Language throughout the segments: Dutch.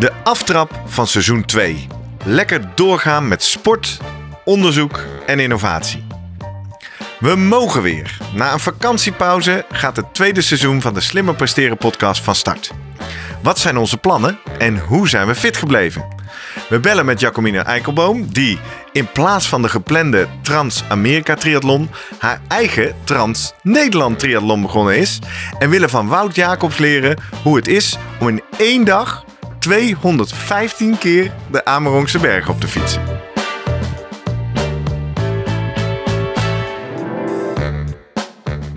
de aftrap van seizoen 2. Lekker doorgaan met sport, onderzoek en innovatie. We mogen weer. Na een vakantiepauze gaat het tweede seizoen van de Slimmer Presteren podcast van start. Wat zijn onze plannen en hoe zijn we fit gebleven? We bellen met Jacomine Eikelboom, die in plaats van de geplande Trans-Amerika triathlon haar eigen Trans-Nederland triathlon begonnen is. En willen van Wout Jacobs leren hoe het is om in één dag 215 keer de Amerongse berg op te fietsen.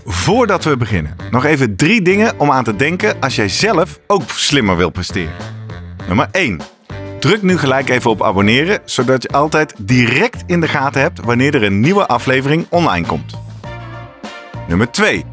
Voordat we beginnen, nog even drie dingen om aan te denken als jij zelf ook slimmer wil presteren. Nummer 1. Druk nu gelijk even op abonneren, zodat je altijd direct in de gaten hebt wanneer er een nieuwe aflevering online komt. Nummer 2.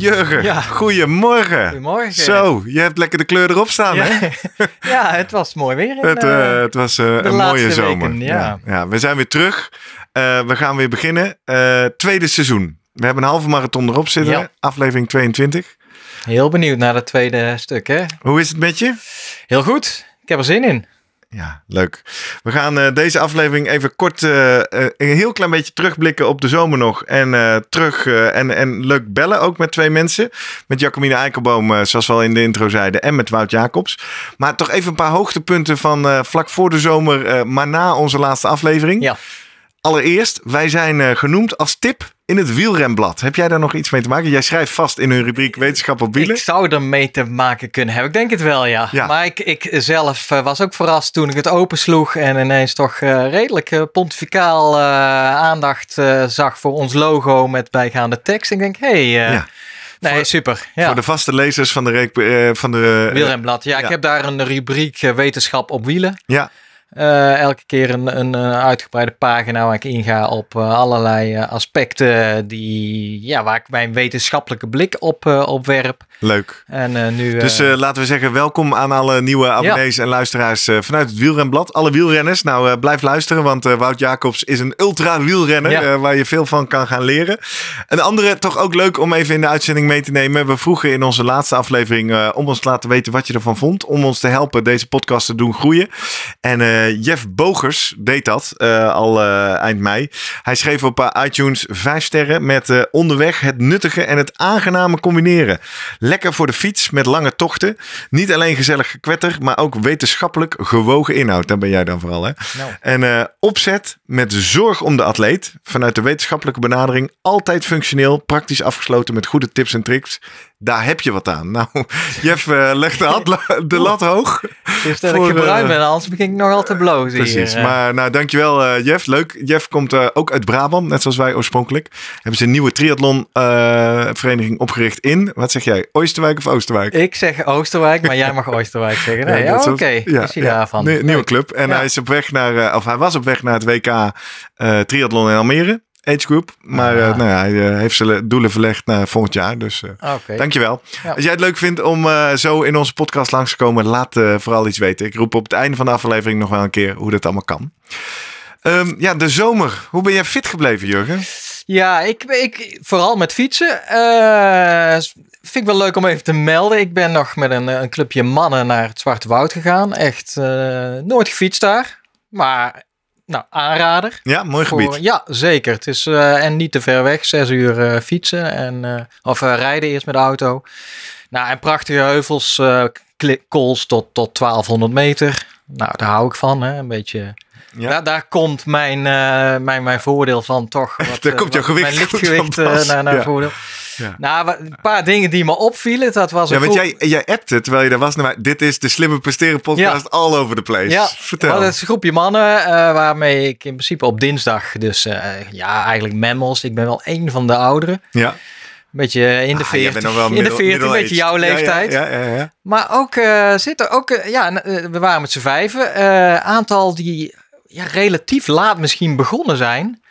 Jurgen, Ja. goedemorgen. Goedemorgen. Zo, je hebt lekker de kleur erop staan, Ja. hè? ja, het was mooi weer. in, Het, eh, eh, het was eh, een mooie zomer. weken, ja. Ja, we zijn weer terug. We gaan weer beginnen. Tweede seizoen. We hebben een halve marathon erop zitten. Aflevering 22. Heel benieuwd naar het tweede stuk, hè? Hoe is het met je? Heel goed. Ik heb er zin in. Ja, leuk. We gaan eh, deze aflevering even kort eh, eh, een heel klein beetje terugblikken op de zomer nog. En terug en, en leuk bellen ook met twee mensen. Met Jacomine Eikelboom, zoals we al in de intro zeiden. En met Wout Jacobs. Maar toch even een paar hoogtepunten van vlak voor de zomer, maar na onze laatste aflevering. Ja. Allereerst, wij zijn eh, genoemd als tip in het wielrenblad. Heb jij daar nog iets mee te maken? Jij schrijft vast in hun rubriek wetenschap op wielen. Ik zou er mee te maken kunnen hebben. Ik denk het wel, ja. Ja. Maar ik, ik zelf eh, was ook verrast toen ik het opensloeg en ineens toch eh, redelijk pontificaal aandacht zag voor ons logo met bijgaande tekst. Ik denk, hé, hey, Ja. nee, Voor- super. Ja. Voor de vaste lezers van de, reek- van de Wielrenblad. Ja, ik ja. heb daar een rubriek wetenschap op wielen. Ja, Eh, elke keer een, een eh, uitgebreide pagina waar ik inga op eh, allerlei aspecten die, ja, waar ik mijn wetenschappelijke blik op, eh, op werp. leuk. En nu... Dus laten we zeggen, welkom aan alle nieuwe abonnees en luisteraars vanuit het wielrenblad. Alle wielrenners. Nou, blijf luisteren, want Wout Jacobs is een ultra wielrenner Ja. waar je veel van kan gaan leren. Een andere, toch ook leuk om even in de uitzending mee te nemen. We vroegen in onze laatste aflevering om ons te laten weten wat je ervan vond. Om ons te helpen deze podcast te doen groeien. En eh, Jeff Bogers deed dat eh, al eh, eind mei. Hij schreef op iTunes vijf sterren met onderweg het nuttige en het aangename combineren. Lekker voor de fiets met lange tochten. Niet alleen gezellig gekwetter, maar ook wetenschappelijk gewogen inhoud. Daar ben jij dan vooral, hè? nou, En opzet met zorg om de atleet. Vanuit de wetenschappelijke benadering. Altijd functioneel, praktisch afgesloten met goede tips en tricks. Daar heb je wat aan. Nou, Jeff eh, legt de, lat- de lat hoog. dus dat voor, ik gebruikt eh, ben, anders begin ik nogal te blozen Precies. hier. Maar nou, dankjewel eh Jeff. Leuk. Jeff komt ook uit Brabant, net zoals wij oorspronkelijk. Hebben ze een nieuwe triathlon eh, vereniging opgericht in, wat zeg jij, Oosterwijk of Oosterwijk? Ik zeg Oosterwijk, maar jij mag Oosterwijk zeggen. Nee, net ja, oké. ja, is hij daarvan? Nee, nieuwe club. En hij is op weg naar, of hij was op weg naar het WK triathlon in Almere. Age group. Maar eh, Ah. nou ja, hij eh, heeft zijn doelen verlegd naar volgend jaar. Dus eh, Oké. dankjewel. Ja. Als jij het leuk vindt om eh, zo in onze podcast langs te komen, laat eh, vooral iets weten. Ik roep op het einde van de aflevering nog wel een keer hoe dat allemaal kan. Ehm, ja, de zomer. Hoe ben jij fit gebleven, Jurgen? Ja, ik, ik vooral met fietsen. eh, vind ik wel leuk om even te melden. Ik ben nog met een, een clubje mannen naar het Zwarte Woud gegaan. Echt eh, nooit gefietst daar. Maar, nou, aanrader. Ja, mooi Voor- gebied. ja, zeker. Het is eh, en niet te ver weg. Zes uur eh, fietsen en, eh, of rijden eerst met de auto. Nou, en prachtige heuvels, kools tot, tot 1200 meter. Nou, daar hou ik van. Hè? Een beetje Ja. Daar, daar komt mijn, mijn, mijn voordeel van toch. Wat, Daar komt jouw gewicht Mijn lichtgewicht naar, naar Ja. voordeel. Ja. Nou, een paar dingen die me opvielen. Dat was Ja, want groep- jij, jij appte terwijl je daar was. mij. Dit is de Slimme Presteren podcast all over the place. Ja, Vertel. Dat is een groepje mannen eh, waarmee ik in principe op dinsdag, dus eh, ja, eigenlijk memmels. Ik ben wel één van de ouderen. ja. Een beetje in de Ah, jij 40. bent nog wel in de middle- 40, een beetje jouw Ja, ja, leeftijd. Ja, ja, ja. Maar ook eh zitten ook, eh, ja, we waren met z'n vijven. eh aantal die ja, relatief laat misschien begonnen zijn.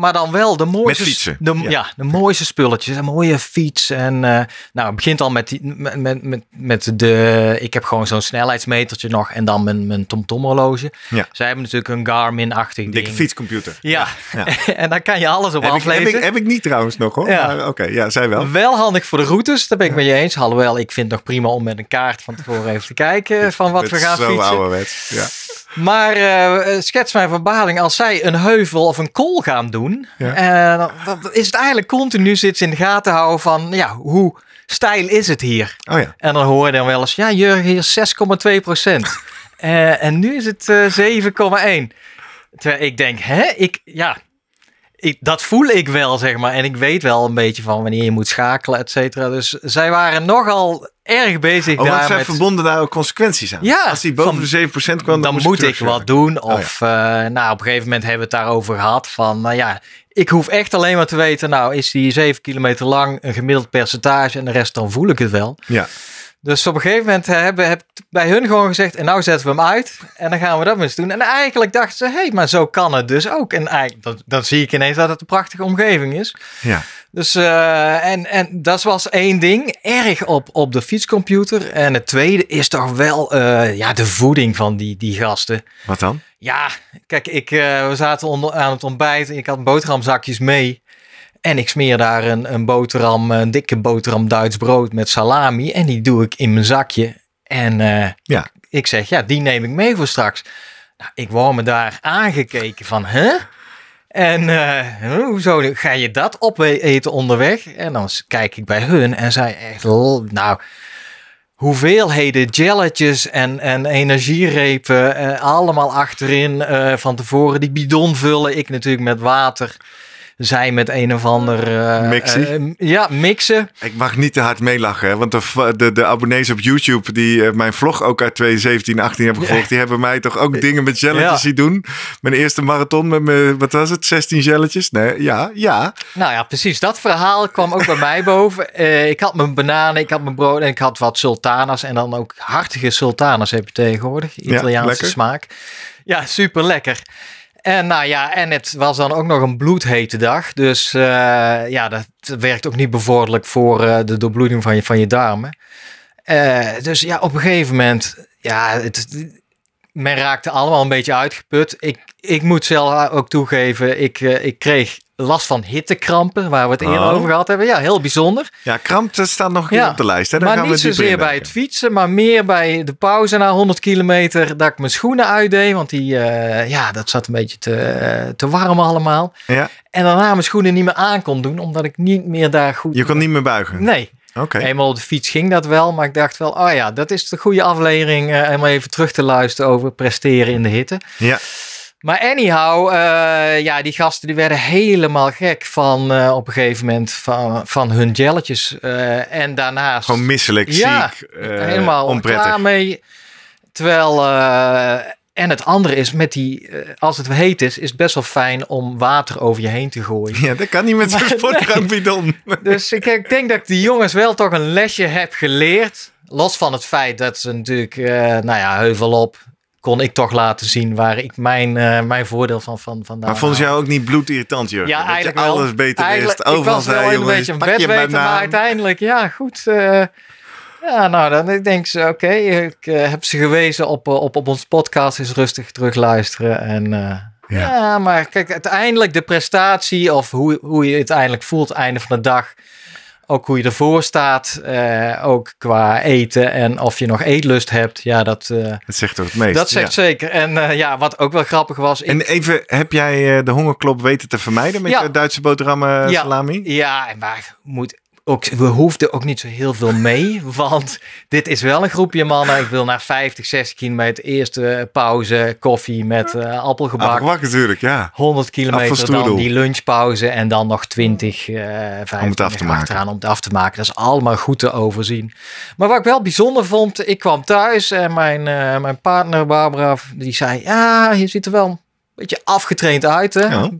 Maar dan wel de mooiste, De, ja. ja. de mooiste spulletjes. Een mooie fiets. En eh, nou, het begint al met, die, met, met, met, de... Ik heb gewoon zo'n snelheidsmetertje nog. En dan mijn, mijn TomTom horloge. Ja. Zij hebben natuurlijk een Garmin-achtig ding. Dikke fietscomputer. Ja. Ja. en daar kan je alles op Heb ik, heb, aflezen. ik, heb ik niet trouwens nog hoor. Ja. Oké, ja, zij wel. Wel handig voor de routes, daar ben ik met je eens. Alhoewel, ik vind het nog prima om met een kaart van tevoren even te kijken van wat we gaan zo fietsen. ouderwets. Ja. Maar eh, schets mijn verbaling als zij een heuvel of een kool gaan doen. Ja. eh, dan, is het eigenlijk continu zit in de gaten houden van ja, hoe stijl is het hier? Oh ja. En dan hoor je dan wel eens, ja Jurgen, hier 6,2 procent. Eh, en nu is het eh 7,1. Terwijl ik denk, hè, ik, ja, ik, dat voel ik wel, zeg maar. En ik weet wel een beetje van wanneer je moet schakelen, et cetera. Dus zij waren nogal erg bezig Oh, want daar zij met... verbonden daar ook consequenties aan. Ja, Als die boven van- de 7% kwam, dan moet ik wat doen. Oh, ja. Of, eh, nou, op een gegeven moment hebben we het daarover gehad. Van, nou ja, ik hoef echt alleen maar te weten, nou, is die 7 kilometer lang een gemiddeld percentage en de rest dan voel ik het wel. Ja. Dus op een gegeven moment hebben, heb ik bij hun gewoon gezegd, en nou zetten we hem uit en dan gaan we dat eens doen. En eigenlijk dachten ze, hé, hey, maar zo kan het dus ook. En eigenlijk, dan, dan zie ik ineens dat het een prachtige omgeving is. Ja. Dus, eh, en, en dat was één ding, erg op, op de fietscomputer. En het tweede is toch wel eh, ja, de voeding van die, die gasten. Wat dan? Ja, kijk, ik, eh, we zaten onder, aan het ontbijt en ik had boterhamzakjes mee. En ik smeer daar een, een boterham, een dikke boterham Duits brood met salami. En die doe ik in mijn zakje. En eh, Ja. ik zeg, ja, die neem ik mee voor straks. Nou, ik word me daar aangekeken van, hè? En eh, huh, hoezo ga je dat opeten onderweg? En dan kijk ik bij hun en zij echt, nou, hoeveelheden jelletjes en, en energierepen, eh, allemaal achterin van tevoren. Die bidon vullen, ik natuurlijk met water. Zij met een of ander... eh, ja, mixen. Ik mag niet te hard meelachen, hè? want de, de, de abonnees op YouTube die eh, mijn vlog ook uit 2017, 18 hebben gevolgd, die hebben mij toch ook dingen met jelletjes Ja. zien doen. Mijn eerste marathon met mijn, wat was het, 16 jelletjes? Nee, ja, ja. Nou ja, precies. Dat verhaal kwam ook bij mij boven. Ik had mijn bananen, ik had mijn brood en ik had wat sultanas. En dan ook hartige sultanas heb je tegenwoordig. Italiaanse smaak. Ja, super lekker. En nou ja, en het was dan ook nog een bloedhete dag. Dus eh, ja, dat werkt ook niet bevorderlijk voor eh, de doorbloeding van je, van je darmen. Eh, dus ja, op een gegeven moment, ja, het, men raakte allemaal een beetje uitgeput. Ik, ik moet zelf ook toegeven, ik, eh, ik kreeg last van hittekrampen, waar we het eerder Oh. over gehad hebben. Ja, heel bijzonder. Ja, kramp dat staat nog een keer Ja, op de lijst. Hè? Daar maar gaan niet zozeer bij het fietsen, maar meer bij de pauze na 100 kilometer. Dat ik mijn schoenen uitdeed, want die, eh, ja, dat zat een beetje te, eh, te warm allemaal. Ja, En daarna mijn schoenen niet meer aan kon doen, omdat ik niet meer daar goed... je kon niet meer buigen. Nee, Oké. eenmaal op de fiets ging dat wel, maar ik dacht wel, oh ja, dat is de goede aflevering eh, om even terug te luisteren over presteren in de hitte. Ja. Maar anyhow, eh, ja, die gasten die werden helemaal gek van eh, op een gegeven moment van, van hun jelletjes. En daarnaast Gewoon misselijk, Ja, ziek, helemaal onprettig. klaar mee. Terwijl, en het andere is met die, eh, als het heet is, is het best wel fijn om water over je heen te gooien. Ja, dat kan niet met zo'n Maar sportdrankbidon. Dus ik, ik denk dat ik die jongens wel toch een lesje heb geleerd. Los van het feit dat ze natuurlijk, eh, nou ja, heuvel op, kon ik toch laten zien waar ik mijn, eh, mijn voordeel van, van vandaan Maar vond je jou ook niet bloedirritant, Jurgen? Ja, Dat je eigenlijk wel. alles beter Eigenlijk- wist. Overal ik was wel een beetje een je bedweter, maar uiteindelijk, ja, goed. eh, ja, nou, dan ik denk ze, oké, ik eh, heb ze gewezen op, eh, op, op ons podcast, is rustig terug luisteren. En eh, Ja. ja. maar kijk, uiteindelijk de prestatie of hoe, hoe je het uiteindelijk voelt, einde van de dag. Ook hoe je ervoor staat, ook qua eten en of je nog eetlust hebt. Ja, dat, Het zegt toch het meest. dat zegt ja. zeker. En ja, wat ook wel grappig was. ik- En even, heb jij de hongerklop weten te vermijden met Ja. je Duitse boterhammen Ja. salami? Ja, maar moet, ook, we hoefden ook niet zo heel veel mee. Want dit is wel een groepje mannen. Ik wil naar 50, 60 kilometer. Eerste pauze, koffie met uh, appelgebak. Appelgebak natuurlijk, ja. 100 kilometer, dan die lunchpauze. En dan nog 20, uh, 25 om het af te maken. om het af te maken. Dat is allemaal goed te overzien. Maar wat ik wel bijzonder vond, ik kwam thuis en mijn, uh, mijn partner Barbara, die zei, ja, je ziet er wel een beetje afgetraind uit. Hè? Ja.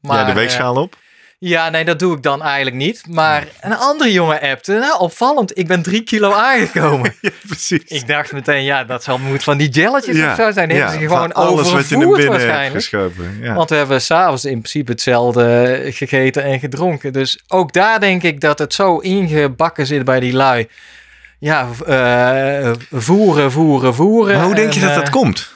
Maar, ja, de weegschaal op. Ja, nee, dat doe ik dan eigenlijk niet. Maar een andere jongen appte, nou, opvallend, ik ben drie kilo aangekomen. ja, precies. Ik dacht meteen, ja, dat zal moet van die jelletjes ja. of zo zijn. Die ja, hebben ze gewoon alles wat je naar binnen waarschijnlijk. Ja. Want we hebben s'avonds in principe hetzelfde gegeten en gedronken. Dus ook daar denk ik dat het zo ingebakken zit bij die lui. Ja, uh, voeren, voeren, voeren. Maar hoe denk je dat dat komt?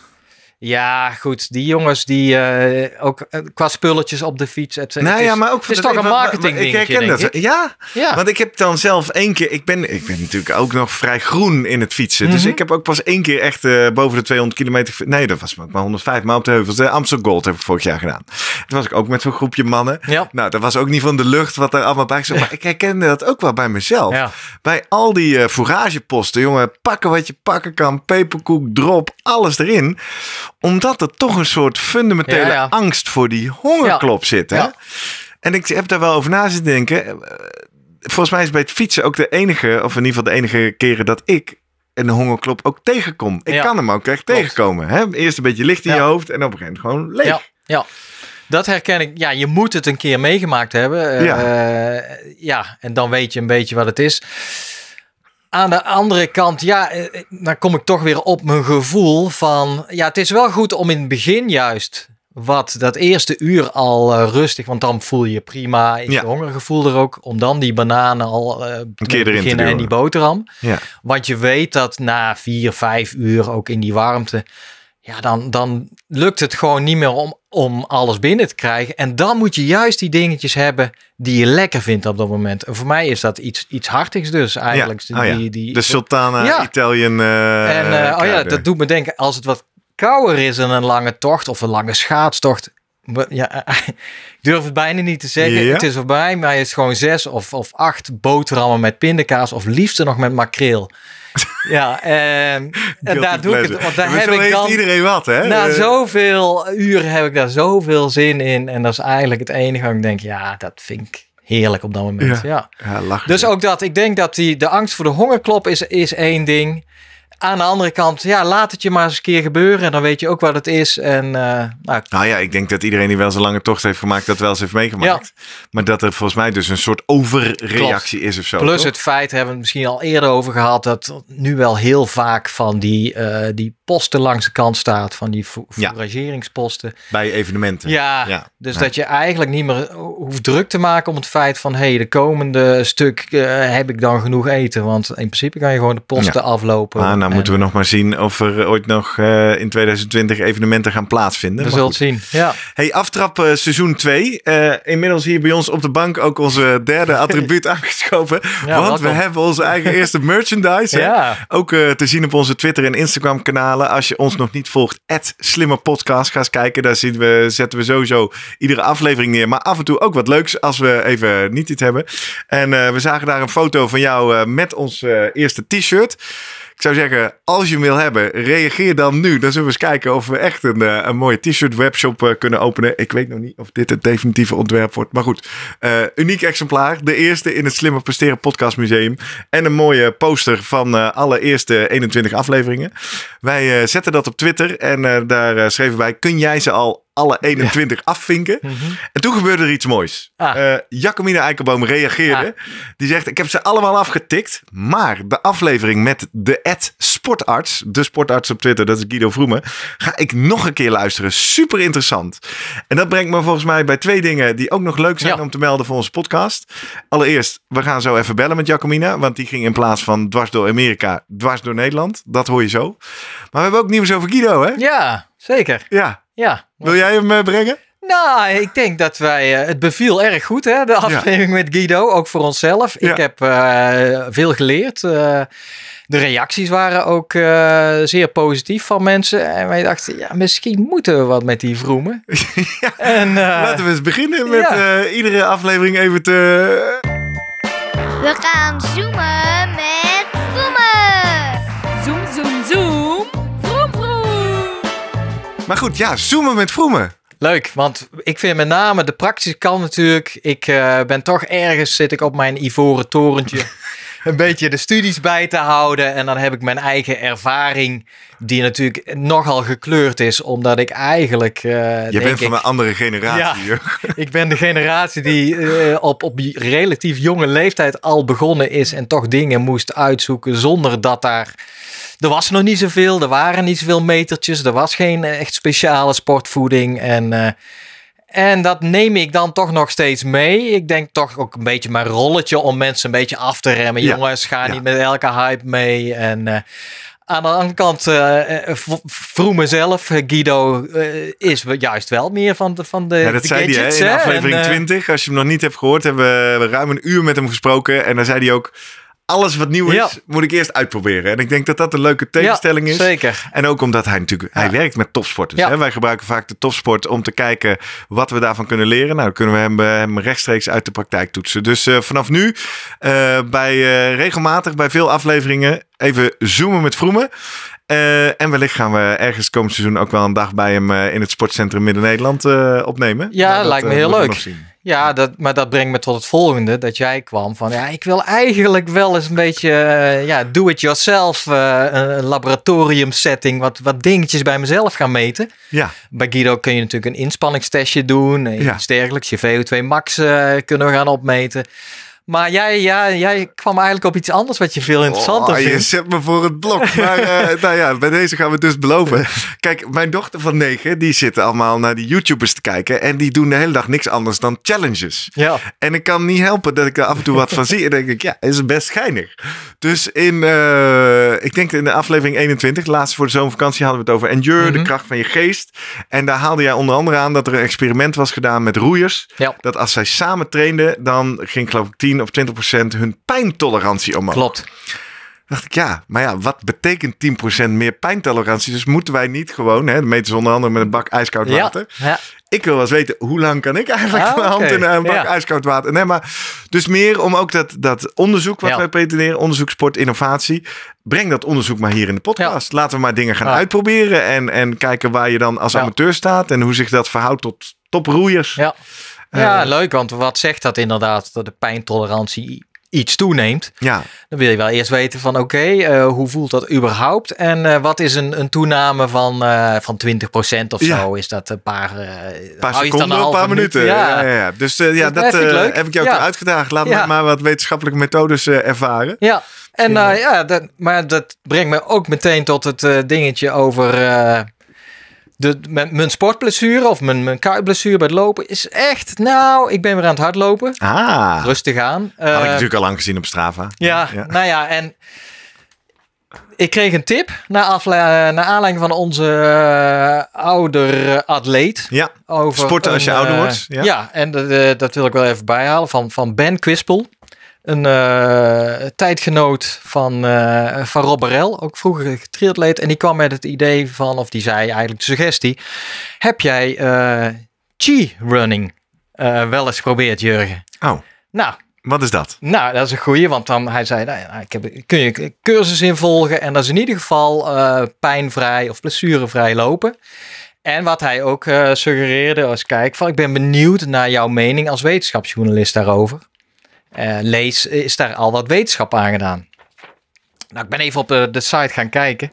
Ja, goed. Die jongens die uh, ook uh, qua spulletjes op de fiets. Het, nou het ja, maar ook het is toch een marketing ding. Ik herken dat. Ja, ja, want ik heb dan zelf één keer. Ik ben, ik ben natuurlijk ook nog vrij groen in het fietsen. Mm -hmm. Dus Mhm. ik heb ook pas één keer echt uh, boven de 200 kilometer. Nee, dat was maar 105, maar op de heuvels. De Amsterdam Gold heb ik vorig jaar gedaan. Toen was ik ook met zo'n groepje mannen. Ja. Nou, dat was ook niet van de lucht wat er allemaal bij zat. Maar ik herkende dat ook wel bij mezelf. Ja. Bij al die fourageposten, jongen, pakken wat je pakken kan, peperkoek, drop, alles erin. Omdat er toch een soort fundamentele Ja, ja. angst voor die hongerklop zit. Hè? En ik heb daar wel over na zitten denken. Eh, Volgens mij is bij het fietsen ook de enige, of in ieder geval de enige keren dat ik een hongerklop ook tegenkom. Ik Ja. kan hem ook echt Klopt. tegenkomen. Hè? Eerst een beetje licht in je hoofd en op een gegeven moment gewoon leeg. Ja, ja. Dat herken ik. Ja, je moet het een keer meegemaakt hebben. Eh, Ja. ja, en dan weet je een beetje wat het is. Aan de andere kant, ja, eh, dan kom ik toch weer op mijn gevoel van... Ja, het is wel goed om in het begin juist wat dat eerste uur al eh, rustig... Want dan voel je prima, is Ja. je hongergevoel er ook... om dan die bananen al eh te keer te beginnen en die boterham. Ja. Want je weet dat na vier, vijf uur ook in die warmte, ja, dan, dan lukt het gewoon niet meer om, om alles binnen te krijgen. En dan moet je juist die dingetjes hebben die je lekker vindt op dat moment. En voor mij is dat iets, iets hartigs dus eigenlijk. Ja. Oh ja. die, die, De Sultana Ja. Italian. eh, en eh, oh ja, dat doet me denken, als het wat kouder is en een lange tocht of een lange schaatstocht. Ja, ik durf het bijna niet te zeggen. Het is voorbij, maar het is gewoon zes of, of acht boterhammen met pindakaas of liefst nog met makreel. Ja, en, en Guilty daar doe ik het. Want daar heb zo ik heeft dan iedereen wat, hè? na Eh, zoveel uren heb ik daar zoveel zin in. En dat is eigenlijk het enige waar ik denk, ja, dat vind ik heerlijk op dat moment. Ja. Ja, lachen. Dus ook dat, ik denk dat die, de angst voor de hongerklop is, is één ding. Aan de andere kant, ja, laat het je maar eens een keer gebeuren. En dan weet je ook wat het is. En eh, nou, Nou ja, ik denk dat iedereen die wel zo'n lange tocht heeft gemaakt, dat wel eens heeft meegemaakt. Maar dat er volgens mij dus een soort overreactie is of zo. plus toch? het feit, hebben we het misschien al eerder over gehad, dat nu wel heel vaak van die, eh, die posten langs de kant staat. Van die fo- Ja. fourageringsposten. Bij evenementen. Ja, Ja. dus Ja. dat je eigenlijk niet meer hoeft druk te maken om het feit van... hé, hey, de komende stuk eh, heb ik dan genoeg eten. Want in principe kan je gewoon de posten aflopen. Maar nou En moeten we nog maar zien of er ooit nog eh, in 2020 evenementen gaan plaatsvinden. We zullen het zien, ja. Hey, aftrap eh, seizoen 2. inmiddels hier bij ons op de bank ook onze derde attribuut aangeschoven. Ja, want we hebben onze eigen eerste merchandise. Ja. Ook te zien op onze Twitter en Instagram kanalen. Als je ons nog niet volgt, @slimmerpodcast. Ga eens kijken. Daar zien we, zetten we sowieso iedere aflevering neer. Maar af en toe ook wat leuks als we even niet iets hebben. En eh, we zagen daar een foto van jou eh, met ons eh, eerste t-shirt. Ik zou zeggen, als je hem wil hebben, reageer dan nu. Dan zullen we eens kijken of we echt een, eh, een mooie t-shirt webshop eh, kunnen openen. Ik weet nog niet of dit het definitieve ontwerp wordt. Maar goed, eh, uniek exemplaar. De eerste in het Slimmer Presteren Podcast Museum. En een mooie poster van eh, alle eerste 21 afleveringen. Wij zetten dat op Twitter en daar schreven wij, kun jij ze al alle 21 afvinken? En toen gebeurde er iets moois. Ah. Jacomine Eikelboom reageerde. Die zegt, ik heb ze allemaal afgetikt. Maar de aflevering met de ad sportarts, de sportarts op Twitter, dat is Guido Vroemen, ga ik nog een keer luisteren. Super interessant. En dat brengt me volgens mij bij twee dingen die ook nog leuk zijn Ja. om te melden voor onze podcast. Allereerst, we gaan zo even bellen met Jacomina, want die ging in plaats van dwars door Amerika, dwars door Nederland. Dat hoor je zo. Maar we hebben ook nieuws over Guido, hè? Ja, zeker. Ja. Ja. Wil jij hem eh, brengen? Nou, ik denk dat wij... eh, het beviel erg goed, hè? De aflevering met Guido. Ook voor onszelf. Ja. Ik heb eh, veel geleerd. Eh, de reacties waren ook eh, zeer positief van mensen. En wij dachten, ja, misschien moeten we wat met die vroemen. Ja. En, eh, Laten we eens beginnen met ja. eh, iedere aflevering even te... We gaan zoomen Maar goed, ja, zoomen met vroemen. Leuk, want ik vind met name de praktische kant natuurlijk. Ik eh, ben toch ergens, zit ik op mijn ivoren torentje. een beetje de studies bij te houden. En dan heb ik mijn eigen ervaring, die natuurlijk nogal gekleurd is, omdat ik eigenlijk. eh, Je bent van een andere generatie. Ja. Ik ben de generatie die eh, op, op relatief jonge leeftijd al begonnen is en toch dingen moest uitzoeken zonder dat daar. Er was nog niet zoveel, er waren niet zoveel metertjes, er was geen eh, echt speciale sportvoeding. En, eh, en dat neem ik dan toch nog steeds mee. Ik denk toch ook een beetje mijn rolletje om mensen een beetje af te remmen. Ja. Jongens, ga Ja. niet met elke hype mee. En eh, aan de andere kant, vroeg mezelf, Guido, is juist wel meer van de, van de, Ja, dat de zei hij hè, gadgets, in hè? aflevering En, eh, 20. Als je hem nog niet hebt gehoord, hebben we, we ruim een uur met hem gesproken. En dan zei hij ook, alles wat nieuw is, Ja. moet ik eerst uitproberen. En ik denk dat dat een leuke tegenstelling ja, is. Zeker. En ook omdat hij natuurlijk, hij werkt met topsporters. Ja. Hè? Wij gebruiken vaak de topsport om te kijken wat we daarvan kunnen leren. Nou, dan kunnen we hem, eh, hem rechtstreeks uit de praktijk toetsen. Dus eh, vanaf nu, eh, bij, regelmatig bij veel afleveringen, even zoomen met Vroemen. En wellicht gaan we ergens komend seizoen ook wel een dag bij hem in het sportcentrum Midden-Nederland opnemen. Ja, Maar dat, lijkt me heel leuk. Ja, dat, maar dat brengt me tot het volgende. Dat jij kwam van, ja, ik wil eigenlijk wel eens een beetje, eh, ja, do-it-yourself, eh, een laboratorium setting, wat, wat dingetjes bij mezelf gaan meten. Ja, Bij Guido kun je natuurlijk een inspanningstestje doen, eh, Ja. iets dergelijks. Je VO2 max eh, kunnen we gaan opmeten. Maar jij, ja, jij kwam eigenlijk op iets anders wat je veel interessanter Oh, je vindt. zet me voor het blok. Maar eh, nou ja, bij deze gaan we het dus beloven. Kijk, mijn dochter van negen, die zitten allemaal naar die YouTubers te kijken. En die doen de hele dag niks anders dan challenges. Ja, En ik kan niet helpen dat ik daar af en toe wat van zie. En denk ik, ja, is best geinig. Dus in, eh, ik denk in de aflevering 21, de laatste voor de zomervakantie, hadden we het over Endure, de Mhm. kracht van je geest. En daar haalde jij onder andere aan dat er een experiment was gedaan met roeiers. ja, Dat als zij samen trainden, dan ging geloof ik 10 of 20 procent hun pijntolerantie omhoog. klopt. dacht ik, ja, maar ja, wat betekent 10% meer pijntolerantie? Dus moeten wij niet gewoon, hè, dat meten ze onder andere met een bak ijskoud Ja, water. ja, Ik wil wel eens weten, hoe lang kan ik eigenlijk Ah, mijn hand in een bak Ja. ijskoud water? Nee, maar dus meer om ook dat, dat onderzoek wat Ja. wij pretenderen, onderzoek, sport, innovatie. Breng dat onderzoek maar hier in de podcast. Laten we maar dingen gaan Ja. uitproberen en, en kijken waar je dan als Ja. amateur staat en hoe zich dat verhoudt tot toproeiers. ja. Ja, Eh. leuk, want wat zegt dat inderdaad, dat de pijntolerantie iets toeneemt? Ja, Dan wil je wel eerst weten van oké, eh, hoe voelt dat überhaupt? En eh, wat is een, een toename van, van 20% of Ja. zo? Is dat een paar, een paar seconden, een halve paar minuten. Ja. Ja. Ja, Dus ja, Dat dat ik heb ik jou uitgedaagd. Laat me maar wat wetenschappelijke methodes ervaren. Ja, en ja, dat, maar dat brengt me ook meteen tot het dingetje over de, mijn, mijn sportblessure of mijn, mijn kuitblessure bij het lopen is echt, nou, ik ben weer aan het hardlopen. Ah, Rustig aan. had ik Eh, natuurlijk al lang gezien op Strava. Ja, Ja. nou ja, en ik kreeg een tip naar, afle- naar aanleiding van onze eh, ouder atleet. Ja, Over Sporten als je een, ouder eh, wordt, ja. Ja, en dat, eh, dat wil ik wel even bijhalen van, van Ben Quispel. Een eh, tijdgenoot van, eh van Rob ook vroeger triatleet. En die kwam met het idee van, of die zei eigenlijk de suggestie. Heb jij eh chi-running eh, wel eens geprobeerd, Jurgen? Oh, Nou, wat is dat? nou, dat is een goeie, want dan hij zei, nou, ja, ik kun je een cursus involgen en dat is in ieder geval eh, pijnvrij of blessurevrij lopen. En wat hij ook eh, suggereerde was, kijk, van, ik ben benieuwd naar jouw mening als wetenschapsjournalist daarover. Eh, lees, is daar al wat wetenschap aan gedaan? Nou, ik ben even op de site gaan kijken.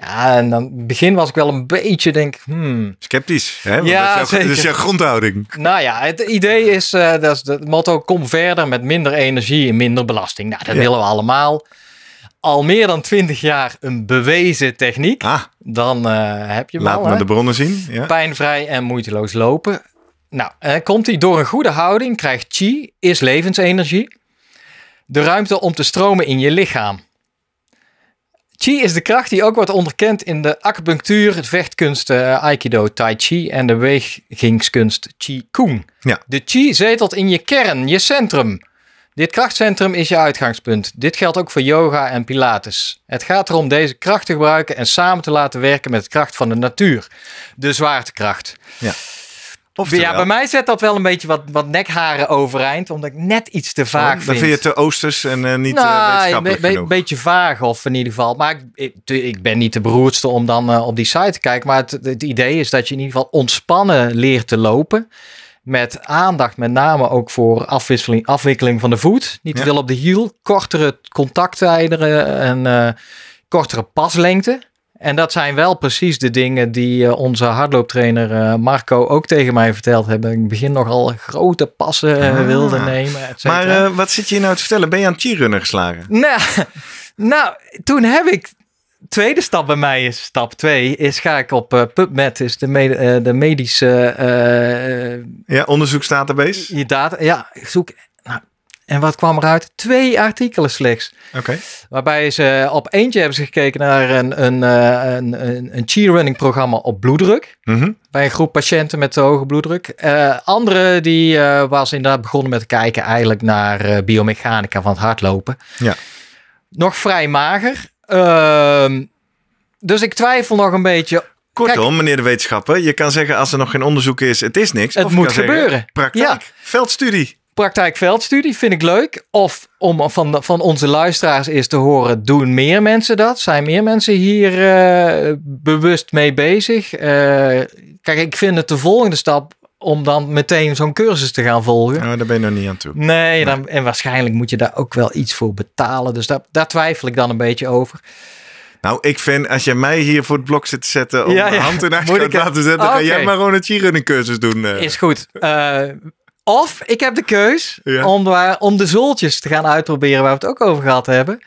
Ja, en dan in het begin was ik wel een beetje, denk hmm, Sceptisch, hè? Want Ja, dat, is jouw, dat is zeker. jouw grondhouding. nou ja, het idee is, eh, dat is het motto, kom verder met minder energie en minder belasting. Nou, dat Ja. willen we allemaal. Al meer dan 20 jaar een bewezen techniek. Ah, Dan eh, heb je laat al, me hè? de bronnen zien. Ja. Pijnvrij en moeiteloos lopen. Nou, eh, komt hij door een goede houding, krijgt chi, is levensenergie. De ruimte om te stromen in je lichaam. Chi is de kracht die ook wordt onderkend in de acupunctuur, het vechtkunst eh, Aikido Tai Chi en de wegingskunst Qi Kung. Ja. De Chi zetelt in je kern, je centrum. Dit krachtcentrum is je uitgangspunt. Dit geldt ook voor yoga en pilates. Het gaat erom deze kracht te gebruiken en samen te laten werken met de kracht van de natuur. De zwaartekracht. Ja. Oftewel, Ja, bij mij zet dat wel een beetje wat, wat nekharen overeind, omdat ik net iets te vaag dan vind. vind je het te oosters en eh, niet eh, nou, wetenschappelijk een be- beetje vaag of in ieder geval. Maar ik, ik, ben niet de beroerdste om dan eh, op die site te kijken. Maar het, het idee is dat je in ieder geval ontspannen leert te lopen. Met aandacht met name ook voor afwisseling, afwikkeling van de voet. Niet te Ja. veel op de hiel. Kortere contacttijden en kortere paslengte. En dat zijn wel precies de dingen die eh, onze hardlooptrainer eh, Marco ook tegen mij verteld hebben. In het begin nogal grote passen eh, Ah. wilde nemen. Maar wat zit je nou te vertellen? Ben je aan het cheerrunner geslagen? Nou, nou, toen heb ik. Tweede stap bij mij is stap 2. Is ga ik op PubMed, is de, de medische Ja, onderzoeksdatabase? je data. Ja, ik zoek. Nou, en wat kwam eruit? Twee artikelen slechts. Oké. Waarbij ze op eentje hebben ze gekeken naar een, een, eh, een, een, een cheerrunning programma op bloeddruk. Mhm. Bij een groep patiënten met te hoge bloeddruk. Eh, andere die eh, was inderdaad begonnen met kijken eigenlijk naar eh, biomechanica van het hardlopen. Ja. Nog vrij mager. Ehm, dus ik twijfel nog een beetje. Kortom, meneer de wetenschapper, je kan zeggen als er nog geen onderzoek is, het is niks. Het Of moet kan zeggen, gebeuren. Praktijk, Ja. veldstudie. Praktijkveldstudie vind ik leuk. Of om van, van onze luisteraars eens te horen, doen meer mensen dat? Zijn meer mensen hier eh, bewust mee bezig? Eh, kijk, ik vind het de volgende stap om dan meteen zo'n cursus te gaan volgen. Nou, daar ben je nog niet aan toe. Nee, dan, en waarschijnlijk moet je daar ook wel iets voor betalen. Dus daar, daar twijfel ik dan een beetje over. Nou, ik vind, als jij mij hier voor het blok zit te zetten om Ja, hand in ik het- laten zetten, ga jij maar gewoon een cheerrunning cursus doen. eh. Is goed. Of ik heb de keus Ja. om, waar, om de zooltjes te gaan uitproberen waar we het ook over gehad hebben.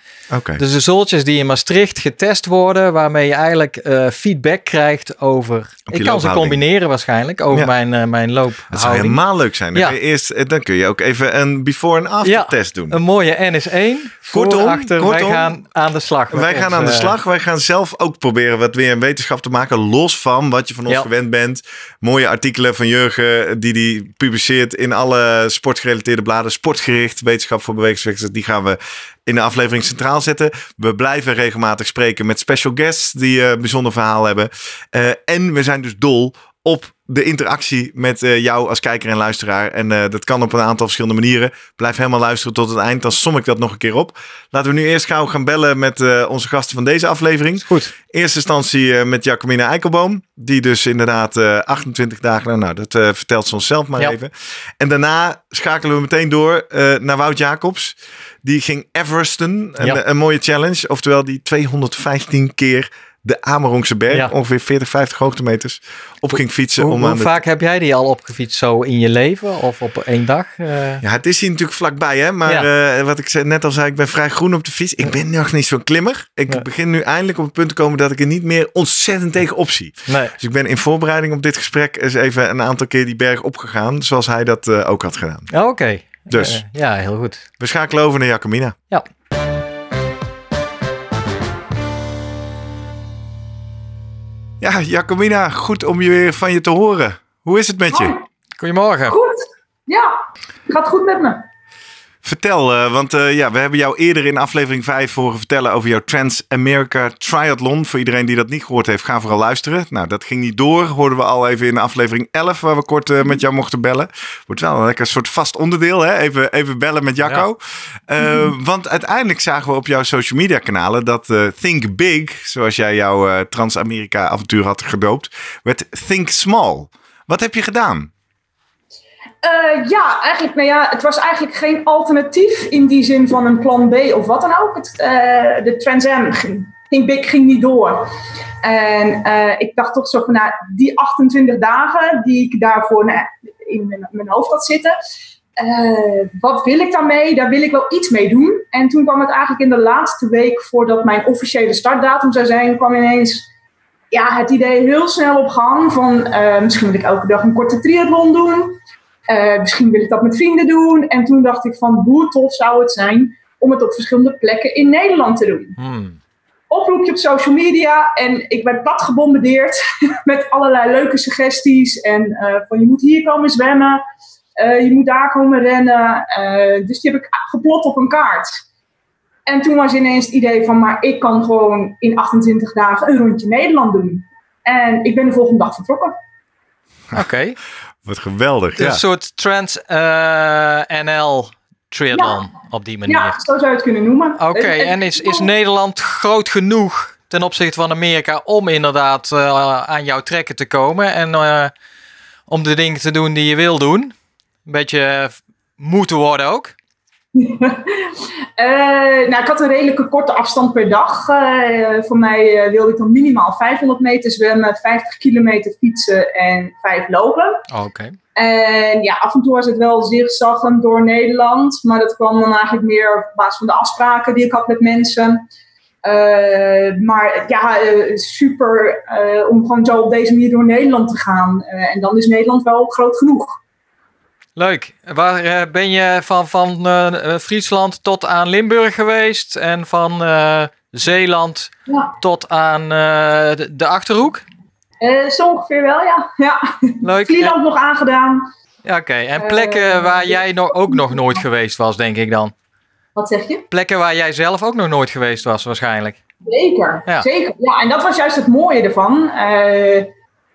Dus de zooltjes die in Maastricht getest worden, waarmee je eigenlijk eh, feedback krijgt over. ik kan ze combineren waarschijnlijk over Ja. mijn, eh mijn Het zou helemaal leuk zijn. Dan, Ja. kun je eerst, eh, dan kun je ook even een before en after Ja, test doen. Een mooie NS1. Voor, Kortom, achter, kortom, wij gaan aan de slag. Wij gaan aan de slag. Wij gaan zelf ook proberen wat weer een wetenschap te maken. Los van wat je van ons gewend bent. Mooie artikelen van Jurgen die die publiceert in alle sportgerelateerde bladen. Sportgericht, wetenschap voor bewegingswezens. Die gaan we in de aflevering centraal zetten. We blijven regelmatig spreken met special guests die een bijzonder verhaal hebben. Eh, en we zijn dus dol op de interactie met eh, jou als kijker en luisteraar. En eh, dat kan op een aantal verschillende manieren. Blijf helemaal luisteren tot het eind. Dan som ik dat nog een keer op. Laten we nu eerst gauw gaan bellen met eh, onze gasten van deze aflevering. Goed. Eerste instantie eh, met Jacomina Eikelboom. Die dus inderdaad eh, 28 dagen, nou dat eh, vertelt ze ons zelf maar Ja. even. En daarna schakelen we meteen door eh, naar Wout Jacobs. Die ging Everesten, een, Ja. een mooie challenge. Oftewel die 215 keer de Amerongse berg, Ja. ongeveer 40, 50 hoogtemeters, op ging fietsen. Hoe, om hoe aan de vaak heb jij die al opgefietst zo in je leven of op één dag? Eh, Ja, het is hier natuurlijk vlakbij, hè? Maar Ja. eh, wat ik net al zei, ik ben vrij groen op de fiets. Ik ben nog niet zo'n klimmer. Ik begin nu eindelijk op het punt te komen dat ik er niet meer ontzettend tegen opzie. nee. Dus ik ben in voorbereiding op dit gesprek eens even een aantal keer die berg opgegaan, zoals hij dat eh, ook had gedaan. Ja, Oké. Dus. Ja, heel goed. We schakelen over naar Jacomina. Ja. Ja, Jacomina, goed om je weer van je te horen. Hoe is het met je? Hoi. Goedemorgen. Goed. Ja, gaat goed met me. Vertel, eh, want eh, ja, we hebben jou eerder in aflevering 5 horen vertellen over jouw Trans-America Triathlon. Voor iedereen die dat niet gehoord heeft, ga vooral luisteren. Nou, dat ging niet door. Hoorden we al even in aflevering 11, waar we kort eh, met jou mochten bellen. Wordt wel een lekker soort vast onderdeel, hè? Even, even bellen met Jacco. Want uiteindelijk zagen we op jouw social media kanalen dat Think Big, zoals jij jouw Trans-Amerika avontuur had gedoopt, werd Think Small. Wat heb je gedaan? Eh, ja, eigenlijk, nou ja, het was eigenlijk geen alternatief in die zin van een plan B of wat dan ook. Het, eh, de Trans Am ging, ging ging niet door. En eh, ik dacht toch zo van, nou, die 28 dagen die ik daarvoor nou, in mijn, hoofd had zitten. wat wil ik daarmee? Daar wil ik wel iets mee doen. En toen kwam het eigenlijk in de laatste week voordat mijn officiële startdatum zou zijn, kwam ineens ja, het idee heel snel op gang van misschien wil ik elke dag een korte triathlon doen. Eh, misschien wil ik dat met vrienden doen. En toen dacht ik van hoe tof zou het zijn om het op verschillende plekken in Nederland te doen. Hmm. Oproepje op social media en ik werd plat gebombardeerd met allerlei leuke suggesties. En eh, van je moet hier komen zwemmen, eh, je moet daar komen rennen. Dus die heb ik geplot op een kaart. En toen was ineens het idee van, maar ik kan gewoon in 28 dagen een rondje Nederland doen. En ik ben de volgende dag vertrokken. Oké. Wat geweldig. Een Ja. soort Trans eh, NL triathlon op die manier. Ja, zo zou je het kunnen noemen. Oké, en is, is Nederland groot genoeg ten opzichte van Amerika om inderdaad eh, aan jouw trekken te komen en eh, om de dingen te doen die je wil doen? Een beetje moeten worden ook. Eh, nou, ik had een redelijke korte afstand per dag. Eh, voor mij eh, wilde ik dan minimaal 500 meter zwemmen, 50 kilometer fietsen en 5 lopen. Oké. En ja, af en toe was het wel zigzaggend door Nederland. Maar dat kwam dan eigenlijk meer op basis van de afspraken die ik had met mensen. Maar ja, super om gewoon zo op deze manier door Nederland te gaan. En dan is Nederland wel groot genoeg. Leuk. Waar eh, ben je van, van eh, eh, Friesland tot aan Limburg geweest en van Zeeland Ja. tot aan de, de Achterhoek? Zo ongeveer wel, ja. ja. Leuk. Vlieland nog aangedaan. Ja, Oké, en plekken waar jij nog, ook nog nooit geweest was, denk ik dan. Wat zeg je? Plekken waar jij zelf ook nog nooit geweest was, waarschijnlijk. Zeker, Ja. zeker. Ja, en dat was juist het mooie ervan.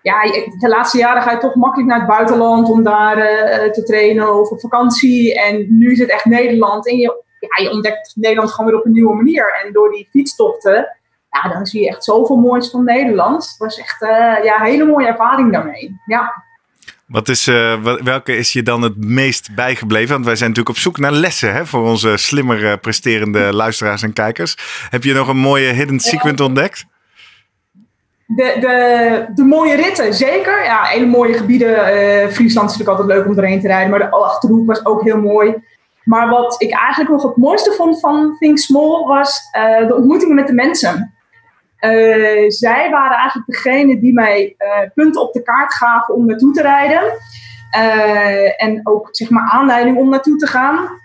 Eh, ja, de laatste jaren ga je toch makkelijk naar het buitenland om daar eh, te trainen of op vakantie. En nu is het echt Nederland. En je, ja, je ontdekt Nederland gewoon weer op een nieuwe manier. En door die fietstochten, ja, dan zie je echt zoveel moois van Nederland. Het was echt eh, ja, een hele mooie ervaring daarmee. Ja. Wat is, eh, wel- welke is je dan het meest bijgebleven? Want wij zijn natuurlijk op zoek naar lessen hè, voor onze slimmer eh, presterende luisteraars en kijkers. Heb je nog een mooie hidden secret ontdekt? De, de, de mooie ritten, zeker. Ja, hele mooie gebieden. Eh, Friesland is natuurlijk altijd leuk om erheen te rijden, maar de Achterhoek was ook heel mooi. Maar wat ik eigenlijk nog het mooiste vond van Think Small was eh, de ontmoetingen met de mensen. Eh, zij waren eigenlijk degene die mij punten op de kaart gaven om naartoe te rijden. En ook zeg maar aanleiding om naartoe te gaan.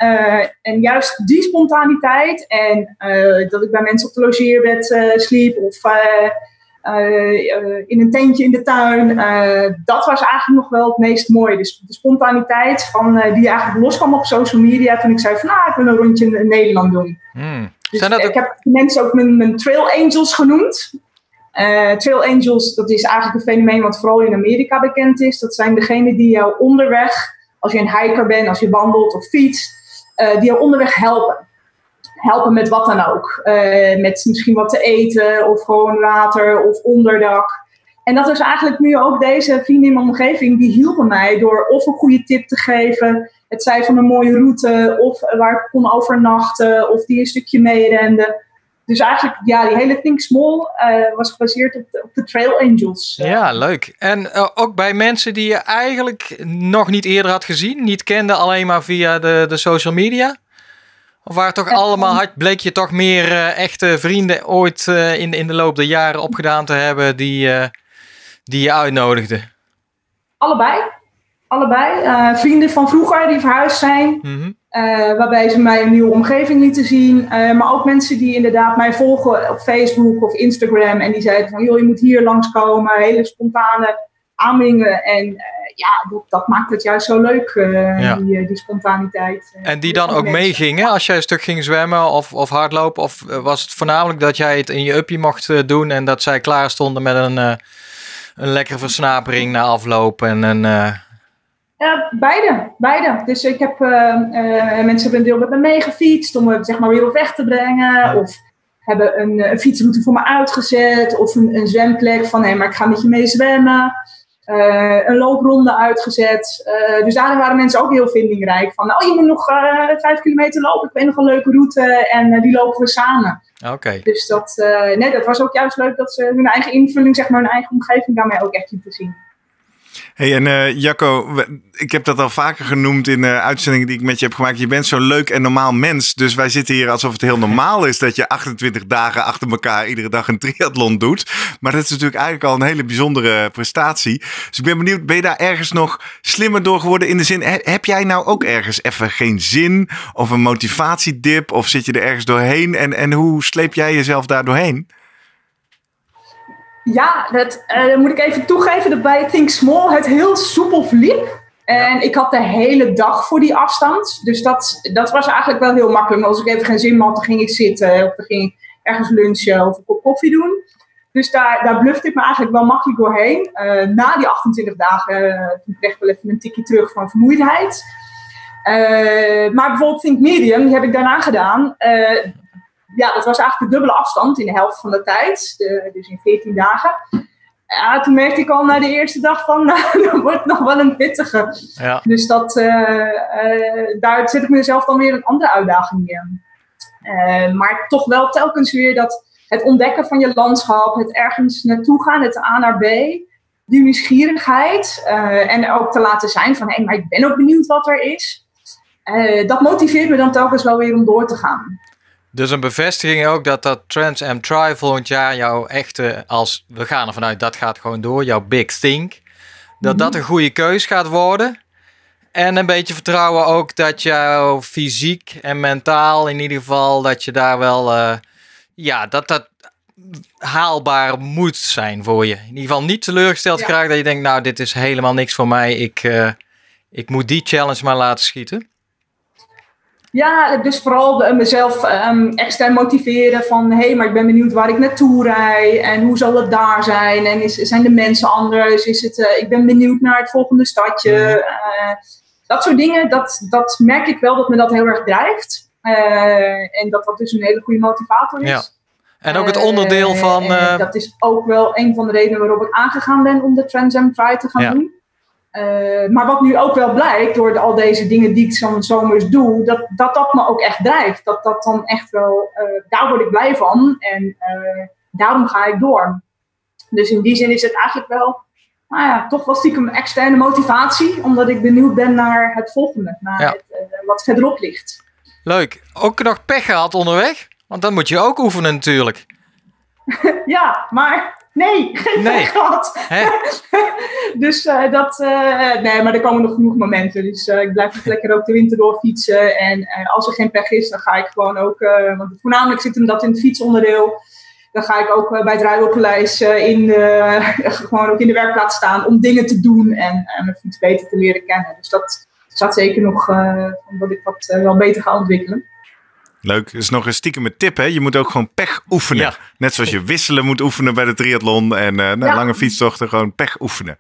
En juist die spontaniteit en dat ik bij mensen op de logeerbed sliep of in een tentje in de tuin. eh, dat was eigenlijk nog wel het meest mooie. Dus de spontaniteit van, eh, die eigenlijk loskwam op social media toen ik zei van nou, ik wil een rondje in, in Nederland doen. Hmm. Dus Zijn dat ik heb mensen ook mijn, mijn Trail Angels genoemd. Eh, trail Angels, dat is eigenlijk een fenomeen wat vooral in Amerika bekend is. Dat zijn degenen die jou onderweg, als je een hiker bent, als je wandelt of fietst, eh, die jou onderweg helpen. Helpen met wat dan ook. Eh, met misschien wat te eten of gewoon water of onderdak. En dat is eigenlijk nu ook deze vrienden in mijn omgeving, die hielpen mij door of een goede tip te geven. Het zij van een mooie route of waar ik kon overnachten of die een stukje meerende. Dus eigenlijk, ja, die hele Think Small eh, was gebaseerd op de, op de Trail Angels. Ja, leuk. En eh, ook bij mensen die je eigenlijk nog niet eerder had gezien, niet kende alleen maar via de, de social media? Of waren toch allemaal, had, bleek je toch meer eh, echte vrienden ooit eh, in, in de loop der jaren opgedaan te hebben die, eh, die je uitnodigden? Allebei. Allebei. Vrienden van vroeger die verhuisd zijn. Mhm. waarbij ze mij een nieuwe omgeving lieten zien. Maar ook mensen die inderdaad mij volgen op Facebook of Instagram. En die zeiden van, joh, je moet hier langskomen. Hele spontane aanbingen. En ja, dat, dat maakt het juist zo leuk, eh, Ja. die, eh, die spontaniteit. eh, En die dan ook meegingen als jij een stuk ging zwemmen of, of hardlopen? Of was het voornamelijk dat jij het in je uppie mocht doen en dat zij klaar stonden met een, een lekkere versnapering na afloop en een... Ja, beide, beide. Dus ik heb, mensen hebben een deel met me meegefietst om het zeg maar weer op weg te brengen. Of hebben een, een fietsroute voor me uitgezet. Of een, een zwemplek van, hé, maar ik ga met je mee zwemmen. Eh, een loopronde uitgezet. Eh, dus daarin waren mensen ook heel vindingrijk. Van, oh, je moet nog eh, vijf kilometer lopen. Ik weet nog een leuke route en die lopen we samen. Oké. Dus dat, nee, dat was ook juist leuk dat ze hun eigen invulling, zeg maar, hun eigen omgeving daarmee ook echt lieten zien. Hey, en eh, Jacco, ik heb dat al vaker genoemd in uitzendingen die ik met je heb gemaakt. Je bent zo'n leuk en normaal mens. Dus wij zitten hier alsof het heel normaal is dat je 28 dagen achter elkaar iedere dag een triathlon doet. Maar dat is natuurlijk eigenlijk al een hele bijzondere prestatie. Dus ik ben benieuwd, ben je daar ergens nog slimmer door geworden? In de zin, he- heb jij nou ook ergens even geen zin of een motivatiedip? Of zit je er ergens doorheen? En, en hoe sleep jij jezelf daar doorheen? Ja, dat eh, moet ik even toegeven dat bij Think Small het heel soepel verliep. En ik had de hele dag voor die afstand. Dus dat, dat was eigenlijk wel heel makkelijk. Als ik even geen zin had, dan ging ik zitten. Of dan ging ik ergens lunchen of een kop koffie doen. Dus daar, daar blufte ik me eigenlijk wel makkelijk doorheen. Eh, na die 28 dagen, uh, toen kreeg ik wel even een tikje terug van vermoeidheid. Uh, maar bijvoorbeeld Think Medium, die heb ik daarna gedaan. Ja, dat was eigenlijk de dubbele afstand in de helft van de tijd. De, dus in 14 dagen. Ja, toen merkte ik al na de eerste dag van, nou, dat wordt nog wel een pittige. Ja. Dus dat, daar zet ik mezelf dan weer een andere uitdaging in. maar toch wel telkens weer dat het ontdekken van je landschap, het ergens naartoe gaan, het A naar B, die nieuwsgierigheid en ook te laten zijn van hé, hey, maar ik ben ook benieuwd wat er is. Dat motiveert me dan telkens wel weer om door te gaan. Dus een bevestiging ook dat dat Trans Am Try volgend jaar jouw echte, als we gaan er vanuit dat gaat gewoon door, jouw big think, dat dat mhm. een goede keus gaat worden. En een beetje vertrouwen ook dat jouw fysiek en mentaal in ieder geval, dat je daar wel... Uh, ja, dat dat haalbaar moet zijn voor je. In ieder geval niet teleurgesteld ja. graag dat je denkt, nou, dit is helemaal niks voor mij. Ik, uh, ik moet die challenge maar laten schieten. Ja, dus vooral mezelf um, extern motiveren van hé, hey, maar ik ben benieuwd waar ik naartoe rij en hoe zal het daar zijn en is, zijn de mensen anders? Is het, uh, ik ben benieuwd naar het volgende stadje. Uh, dat soort dingen, dat, dat merk ik wel dat me dat heel erg drijft. Uh, en dat dat dus een hele goede motivator is. Ja. En ook het onderdeel van. Dat is ook wel een van de redenen waarop ik aangegaan ben om de Trans Am Try te gaan doen. Uh, maar wat nu ook wel blijkt door de, al deze dingen die ik zo'n zomers doe, dat, dat dat me ook echt drijft. Dat dat dan echt wel, daar word ik blij van en daarom ga ik door. Dus in die zin is het eigenlijk wel, nou ja, toch wel stiekem externe motivatie, omdat ik benieuwd ben naar het volgende, naar het, wat verderop ligt. Leuk. Ook nog pech gehad onderweg? Want dan moet je ook oefenen natuurlijk. ja, maar nee, geen nee. gehad. dus uh, dat, uh, nee, maar er komen nog genoeg momenten. Dus uh, ik blijf lekker ook de winter door fietsen. En als er geen pech is, dan ga ik gewoon ook, want voornamelijk zit hem dat in het fietsonderdeel. Dan ga ik ook bij het in de, gewoon ook in de werkplaats staan om dingen te doen en mijn fiets beter te leren kennen. Dus dat, staat zeker nog uh, dat ik wat uh, wel beter ga ontwikkelen. Leuk. is nog een stiekem tip, hè? Je moet ook gewoon pech oefenen. Net zoals je wisselen moet oefenen bij de triathlon en uh, nou, lange fietstochten gewoon pech oefenen.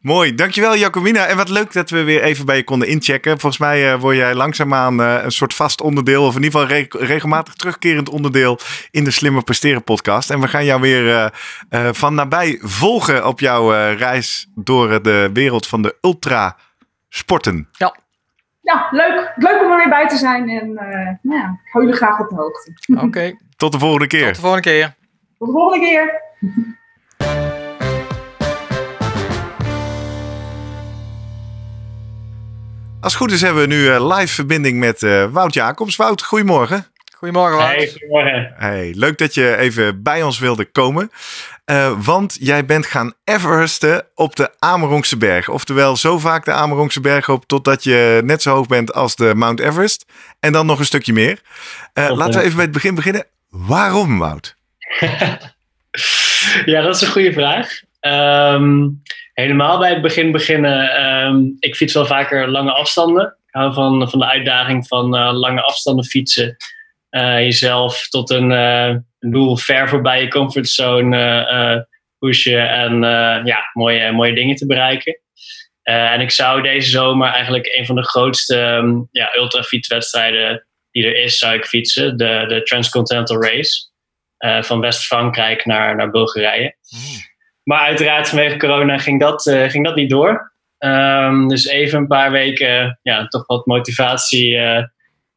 Mooi, dankjewel Jacomina. En wat leuk dat we weer even bij je konden inchecken. Volgens mij uh, word jij langzaamaan uh, een soort vast onderdeel, of in ieder geval re regelmatig terugkerend onderdeel in de Slimmer Presteren podcast. En we gaan jou weer uh, van nabij volgen op jouw reis door de wereld van de ultra sporten. Ja. Ja, leuk. Leuk om er weer bij te zijn. En uh, nou ja, ik hou jullie graag op de hoogte. Oké. Tot de volgende keer. Tot de volgende keer. Tot de volgende keer. Als het goed is hebben we nu uh, live verbinding met uh, Wout Jacobs. Wout, goedemorgen. Goedemorgen, Wout. Hey, goedemorgen. Hey, leuk dat je even bij ons wilde komen. Uh, want jij bent gaan Everesten op de Amerongse berg. Oftewel zo vaak de Amerongse berg op totdat je net zo hoog bent als de Mount Everest. En dan nog een stukje meer. Uh, laten we even bij het begin beginnen. Waarom, Wout? ja, dat is een goede vraag. Um, helemaal bij het begin beginnen. Um, ik fiets wel vaker lange afstanden. Ik hou van, van de uitdaging van uh, lange afstanden fietsen. Jezelf tot een een doel ver voorbij je comfortzone uh, pushen en ja, mooie, mooie dingen te bereiken. en ik zou deze zomer eigenlijk een van de grootste um, ja, ultrafietswedstrijden die er is, zou ik fietsen. De, de Transcontinental Race. van West-Frankrijk naar, naar Bulgarije. Mm. Maar uiteraard vanwege corona ging dat, ging dat niet door. Um, dus even een paar weken ja, toch wat motivatie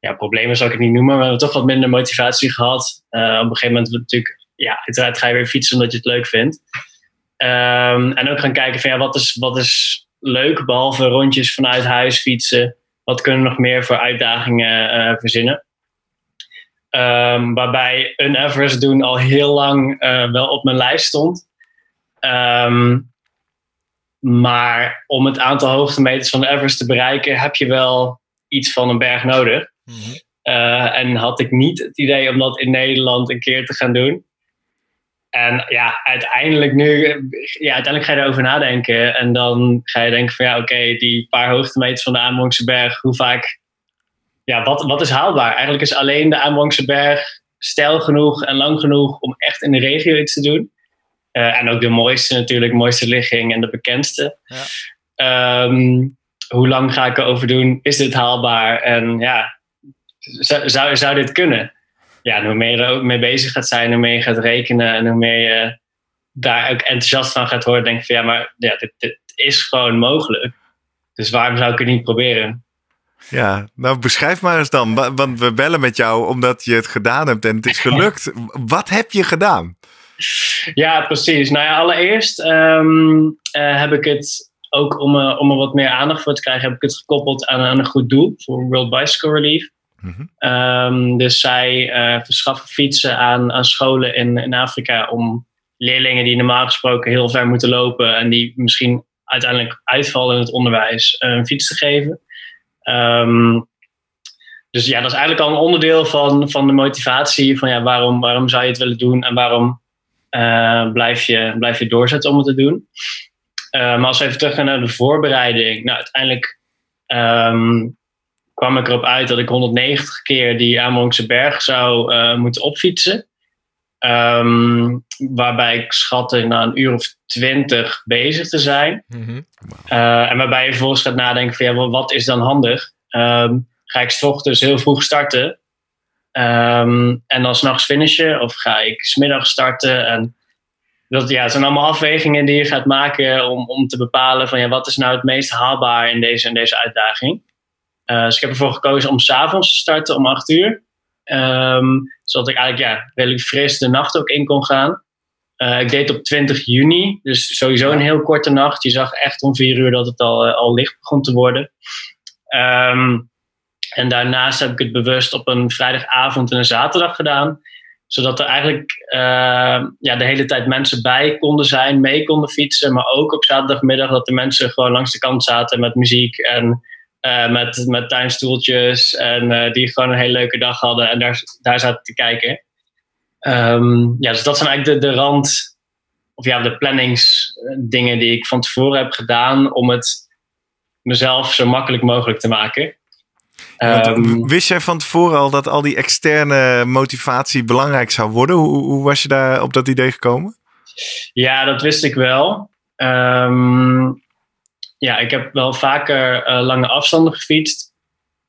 ja, problemen zou ik het niet noemen. We hebben toch wat minder motivatie gehad. Uh, op een gegeven moment natuurlijk, ja, uiteraard ga je weer fietsen omdat je het leuk vindt. Um, en ook gaan kijken van ja, wat is, wat is leuk, behalve rondjes vanuit huis fietsen. Wat kunnen we nog meer voor uitdagingen uh, verzinnen? Um, waarbij een Everest doen al heel lang uh, wel op mijn lijst stond. Um, maar om het aantal hoogtemeters van de Everest te bereiken, heb je wel iets van een berg nodig. Mhm. Eh, en had ik niet het idee om dat in Nederland een keer te gaan doen. En ja, uiteindelijk nu, ja, uiteindelijk ga je erover nadenken. En dan ga je denken van ja, oké, die paar hoogtemeters van de Aanbronkse berg, hoe vaak, ja, wat, wat is haalbaar? Eigenlijk is alleen de Aanbronkse berg stijl genoeg en lang genoeg om echt in de regio iets te doen. Eh, en ook de mooiste natuurlijk, mooiste ligging en de bekendste. Ja. Ehm, hoe lang ga ik erover doen? Is dit haalbaar? En ja, zou, zou, zou dit kunnen? Ja, en hoe meer je er ook mee bezig gaat zijn, hoe meer je gaat rekenen en hoe meer je daar ook enthousiast van gaat horen, denk je van ja, maar ja, dit, dit is gewoon mogelijk. Dus waarom zou ik het niet proberen? Ja, nou beschrijf maar eens dan. wa- Want we bellen met jou omdat je het gedaan hebt en het is gelukt. Wat heb je gedaan? Ja, precies. Nou ja, allereerst ehm, eh, heb ik het ook om, eh, om er wat meer aandacht voor te krijgen, heb ik het gekoppeld aan, aan een goed doel voor World Bicycle Relief. Mhm. Ehm, dus zij eh, verschaffen fietsen aan, aan scholen in, in Afrika om leerlingen die normaal gesproken heel ver moeten lopen en die misschien uiteindelijk uitvallen in het onderwijs, eh, een fiets te geven. Ehm, dus ja, dat is eigenlijk al een onderdeel van, van de motivatie van ja, waarom, waarom zou je het willen doen en waarom eh, blijf, je, blijf je doorzetten om het te doen. Eh, maar als we even teruggaan naar de voorbereiding. Nou, uiteindelijk ehm, kwam ik erop uit dat ik 190 keer die Amerongse berg zou eh, moeten opfietsen. Ehm, waarbij ik schatte na een uur of twintig bezig te zijn. Mhm. Eh, en waarbij je vervolgens gaat nadenken van ja, wat is dan handig? Ehm, ga ik 's ochtends heel vroeg starten ehm, en dan s'nachts finishen? Of ga ik smiddag starten? En dat ja, het zijn allemaal afwegingen die je gaat maken om, om te bepalen van ja, wat is nou het meest haalbaar in deze, in deze uitdaging. Dus ik heb ervoor gekozen om s'avonds te starten om 8 uur. Ehm, zodat ik eigenlijk ja, redelijk fris de nacht ook in kon gaan. Eh, ik deed op 20 juni, dus sowieso een heel korte nacht. Je zag echt om vier uur dat het al, eh, al licht begon te worden. Ehm, en daarnaast heb ik het bewust op een vrijdagavond en een zaterdag gedaan. Zodat er eigenlijk eh, ja, de hele tijd mensen bij konden zijn, mee konden fietsen. Maar ook op zaterdagmiddag dat de mensen gewoon langs de kant zaten met muziek en eh, met, met tuinstoeltjes. En eh, die gewoon een hele leuke dag hadden en daar, daar zaten te kijken. Ehm, ja, dus dat zijn eigenlijk de, de rand, of ja, de planningsdingen die ik van tevoren heb gedaan om het mezelf zo makkelijk mogelijk te maken. Ehm, wist jij van tevoren al dat al die externe motivatie belangrijk zou worden? Hoe, hoe was je daar op dat idee gekomen? Ja, dat wist ik wel. Ehm, ja, ik heb wel vaker eh, lange afstanden gefietst.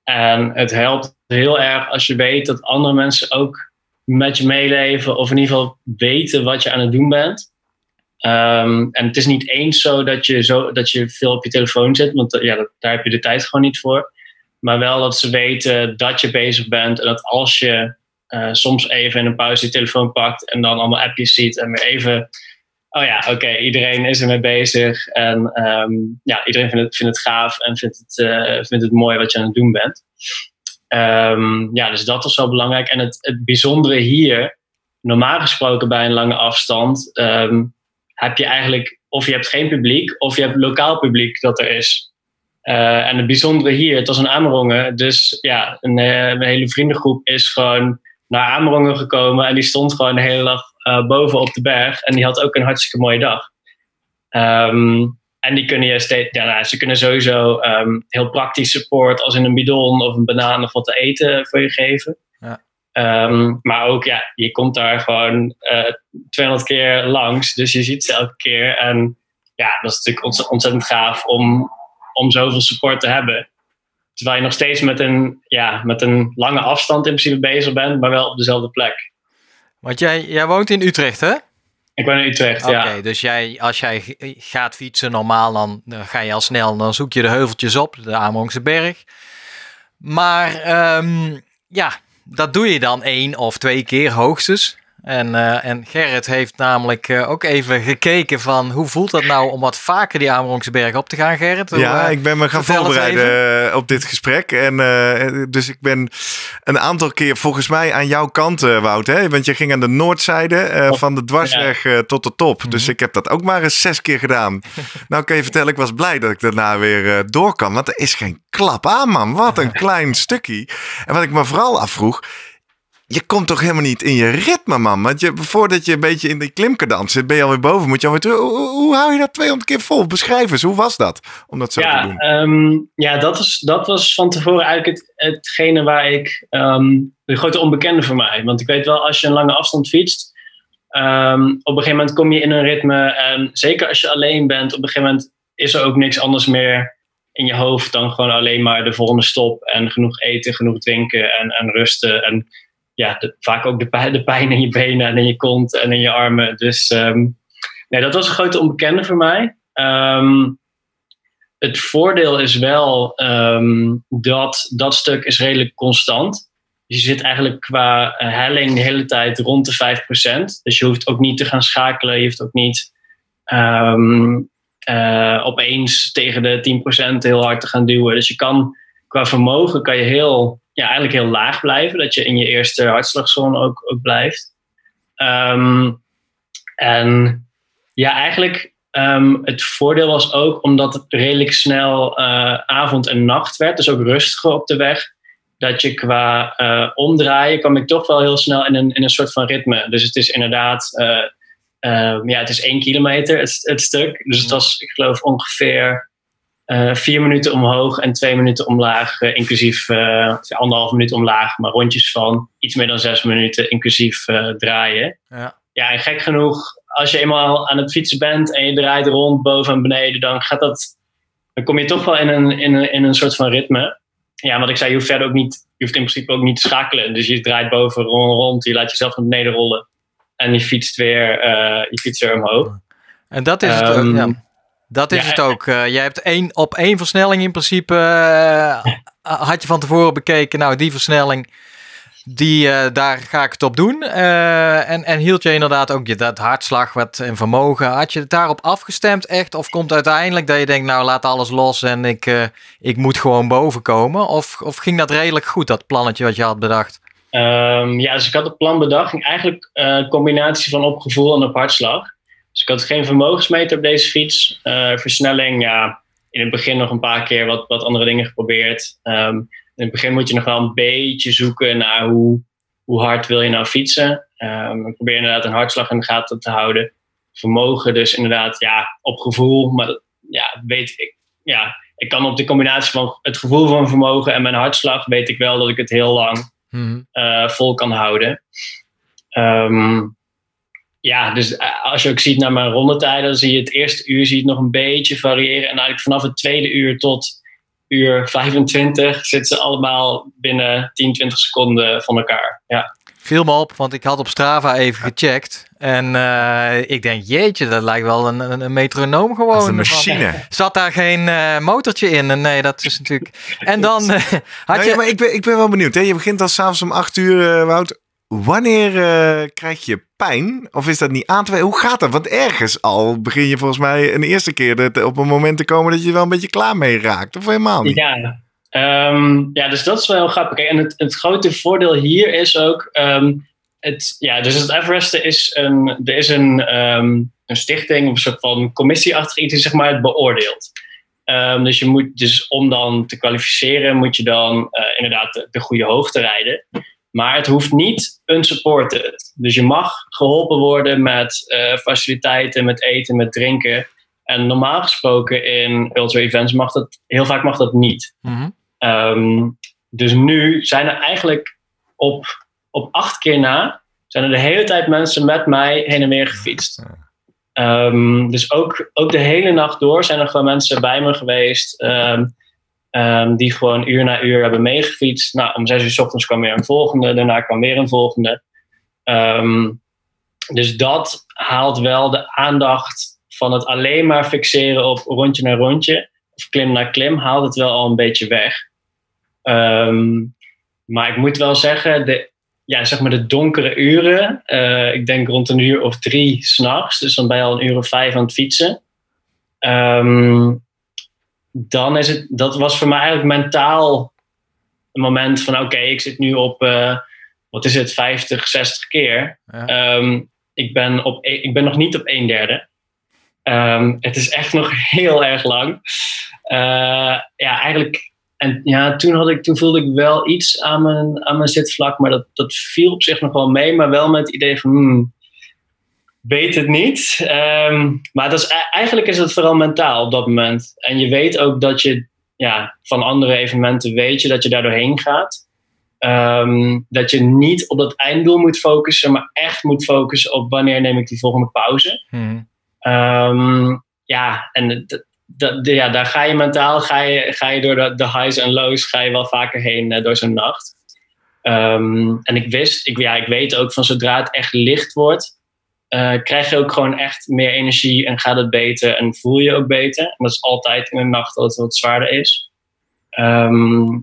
En het helpt heel erg als je weet dat andere mensen ook met je meeleven. Of in ieder geval weten wat je aan het doen bent. Ehm, en het is niet eens zo dat je, zo dat je veel op je telefoon zit. Want eh, ja, dat, daar heb je de tijd gewoon niet voor. Maar wel dat ze weten dat je bezig bent. En dat als je eh, soms even in een pauze je telefoon pakt. En dan allemaal appjes ziet. En weer even oh ja, oké, iedereen is ermee bezig. En ehm, ja, iedereen vindt het, vindt het gaaf en vindt het, eh, vindt het mooi wat je aan het doen bent. Ehm, ja, dus dat was wel belangrijk. En het, het bijzondere hier, normaal gesproken bij een lange afstand, ehm, heb je eigenlijk, of je hebt geen publiek, of je hebt lokaal publiek dat er is. Eh, en het bijzondere hier, het was een Amerongen, dus ja, eh, een hele vriendengroep is gewoon naar Amerongen gekomen en die stond gewoon de hele dag uh, boven op de berg. En die had ook een hartstikke mooie dag. Ehm, en die kunnen je steeds, ja, nou, ze kunnen sowieso ehm, heel praktisch support, als in een bidon of een banaan of wat te eten voor je geven. Ja. Ehm, maar ook, ja, je komt daar gewoon uh, 200 keer langs, dus je ziet ze elke keer. En ja, dat is natuurlijk ontz ontzettend gaaf om, om zoveel support te hebben. Terwijl je nog steeds met een, ja, met een lange afstand in principe bezig bent, maar wel op dezelfde plek. Want jij, jij woont in Utrecht, hè? Ik ben in Utrecht, Oké, ja. dus jij, als jij gaat fietsen normaal, dan, dan ga je al snel, dan zoek je de heuveltjes op, de Amerongse berg. Maar ehm, ja, dat doe je dan één of twee keer hoogstens. En, eh, en Gerrit heeft namelijk eh, ook even gekeken van hoe voelt dat nou om wat vaker die Amerongse op te gaan, Gerrit? Hoe, Ja, eh, ik ben me gaan voorbereiden op dit gesprek. En eh, dus ik ben een aantal keer volgens mij aan jouw kant, eh, Wout. Hè? Want je ging aan de noordzijde eh, van de dwarsweg eh, tot de top. Dus ik heb dat ook maar eens zes keer gedaan. nou kan je vertellen, ik was blij dat ik daarna weer eh, door kan. Want er is geen klap aan, man. Wat een klein stukje. En wat ik me vooral afvroeg... Je komt toch helemaal niet in je ritme, man. Want je, voordat je een beetje in die klimkadans zit, ben je alweer boven. Moet je alweer terug. Hoe, hoe- hou je dat 200 keer vol? Beschrijf eens, hoe was dat om dat zo te doen? ehm, ja dat, was, dat was van tevoren eigenlijk het, hetgene waar ik. ehm, de grote onbekende voor mij. Want ik weet wel, als je een lange afstand fietst. Ehm, op een gegeven moment kom je in een ritme. En zeker als je alleen bent, op een gegeven moment is er ook niks anders meer in je hoofd dan gewoon alleen maar de volgende stop. En genoeg eten, genoeg drinken en, en rusten. En ja, vaak ook de, pijn- de pijn in je benen en in je kont en in je armen. Dus ehm, nee, dat was een grote onbekende voor mij. Ehm, het voordeel is wel ehm, dat dat stuk is redelijk constant. Dus je zit eigenlijk qua eh, helling de hele tijd rond de 5%. Dus je hoeft ook niet te gaan schakelen. Je hoeft ook niet eh, opeens tegen de 10% heel hard te gaan duwen. Dus je kan qua vermogen kan je heel, ja, eigenlijk heel laag blijven. Dat je in je eerste hartslagzone ook, ook blijft. Ehm, en ja, eigenlijk ehm, het voordeel was ook omdat het redelijk snel eh, avond en nacht werd. Dus ook rustiger op de weg. Dat je qua eh, omdraaien kwam ik toch wel heel snel in een, in een soort van ritme. Dus het is inderdaad, eh, ehm, ja, het is één kilometer het, het stuk. Dus het was, ik geloof, ongeveer eh, vier minuten omhoog en twee minuten omlaag. eh, inclusief eh, anderhalf minuut omlaag, maar rondjes van iets meer dan zes minuten, inclusief draaien. Ja. Ja, en gek genoeg, als je eenmaal aan het fietsen bent en je draait rond boven en beneden, dan gaat dat. Dan kom je toch wel in een, in een, in een soort van ritme. Ja, wat ik zei, je hoeft verder ook niet, je hoeft in principe ook niet te schakelen. Dus je draait boven rond, rond je laat jezelf naar beneden rollen. En je fietst weer, je fietst weer omhoog. En dat is het, Ehm, ook, ja. Dat is ja, het ook. Eh, jij hebt één, op één versnelling in principe. eh, had je van tevoren bekeken, nou, die versnelling. Die, eh, daar ga ik het op doen. Eh, en, en hield je inderdaad ook je, dat hartslag wat, en vermogen. Had je het daarop afgestemd echt? Of komt uiteindelijk dat je denkt, nou laat alles los en ik, eh, ik moet gewoon boven komen? Of, of ging dat redelijk goed, dat plannetje wat je had bedacht? Ehm, ja, dus ik had het plan bedacht. Ging eigenlijk eh, een combinatie van op gevoel en op hartslag. Dus ik had geen vermogensmeter op deze fiets. Eh, versnelling, ja, in het begin nog een paar keer wat, wat andere dingen geprobeerd. Ehm, in het begin moet je nog wel een beetje zoeken naar hoe, hoe hard wil je nou fietsen. Ehm, ik probeer inderdaad een hartslag in de gaten te houden. Vermogen dus inderdaad, ja, op gevoel. Maar dat, ja, weet ik, ja, ik kan op de combinatie van het gevoel van vermogen en mijn hartslag, weet ik wel dat ik het heel lang Mhm. eh, vol kan houden. Ehm, ja, dus eh, als je ook ziet naar mijn rondetijden, dan zie je het eerste uur zie je het nog een beetje variëren. En eigenlijk vanaf het tweede uur tot uur 25 zitten ze allemaal binnen 10, 20 seconden van elkaar. Ja, Viel me op, want ik had op Strava even gecheckt. En eh, ik denk, jeetje, dat lijkt wel een, een, een metronoom gewoon. Als een Van- machine. Zat daar geen eh, motortje in? En Nee, dat is natuurlijk. En dan had Nee, je. maar ik ben, ik ben wel benieuwd. Hè? Je begint al s'avonds om acht uur, eh, Wout. Wanneer eh, krijg je pijn? Of is dat niet aan te? Hoe gaat dat? Want ergens al begin je volgens mij een eerste keer dat- op een moment te komen dat je wel een beetje klaar mee raakt. Of helemaal niet? ja. Ehm, ja, dus dat is wel grappig. En het, het grote voordeel hier is ook. ehm, het, ja, dus het Everesten is een, er is een, ehm, een stichting, of een soort van commissieachtig iets, die zeg maar het beoordeelt. Dus, je moet, dus om dan te kwalificeren, moet je dan eh, inderdaad de, de goede hoogte rijden. Maar het hoeft niet unsupported. Dus je mag geholpen worden met eh, faciliteiten, met eten, met drinken. En normaal gesproken in ultra events mag dat, heel vaak mag dat niet. Mhm. Ehm, dus nu zijn er eigenlijk op, op acht keer na, zijn er de hele tijd mensen met mij heen en weer gefietst. Ehm, dus ook, ook de hele nacht door zijn er gewoon mensen bij me geweest. ehm, ehm, die gewoon uur na uur hebben meegefietst. Nou, om zes uur s ochtends kwam weer een volgende, daarna kwam weer een volgende. Ehm, dus dat haalt wel de aandacht van het alleen maar fixeren op rondje naar rondje of klim naar klim, haalt het wel al een beetje weg. Ehm, maar ik moet wel zeggen, de, ja, zeg maar de donkere uren, eh, ik denk rond een uur of drie s'nachts, dus dan ben je al een uur of vijf aan het fietsen. Ehm, dan is het, dat was voor mij eigenlijk mentaal een moment van: oké, ik zit nu op, eh, wat is het, 50, 60 keer. Ja. Ehm, ik, ben op, e- ik ben nog niet op een derde. Ehm, het is echt nog heel erg lang. Eh, ja, eigenlijk. En ja, toen, had ik, toen voelde ik wel iets aan mijn, aan mijn zitvlak, maar dat, dat viel op zich nog wel mee. Maar wel met het idee van, hmm, weet het niet. Ehm, maar dat is, e- eigenlijk is het vooral mentaal op dat moment. En je weet ook dat je, ja, van andere evenementen weet je dat je daar doorheen gaat. ehm, dat je niet op dat einddoel moet focussen, maar echt moet focussen op wanneer neem ik die volgende pauze. Mhm. Ehm, ja, en ja, daar ga je mentaal, ga je, ga je door de, de highs en lows, ga je wel vaker heen eh, door zo'n nacht. En ik wist, ik, ja, ik weet ook van zodra het echt licht wordt, eh, krijg je ook gewoon echt meer energie en gaat het beter en voel je ook beter. En dat is altijd in de nacht dat het wat zwaarder is. Ehm,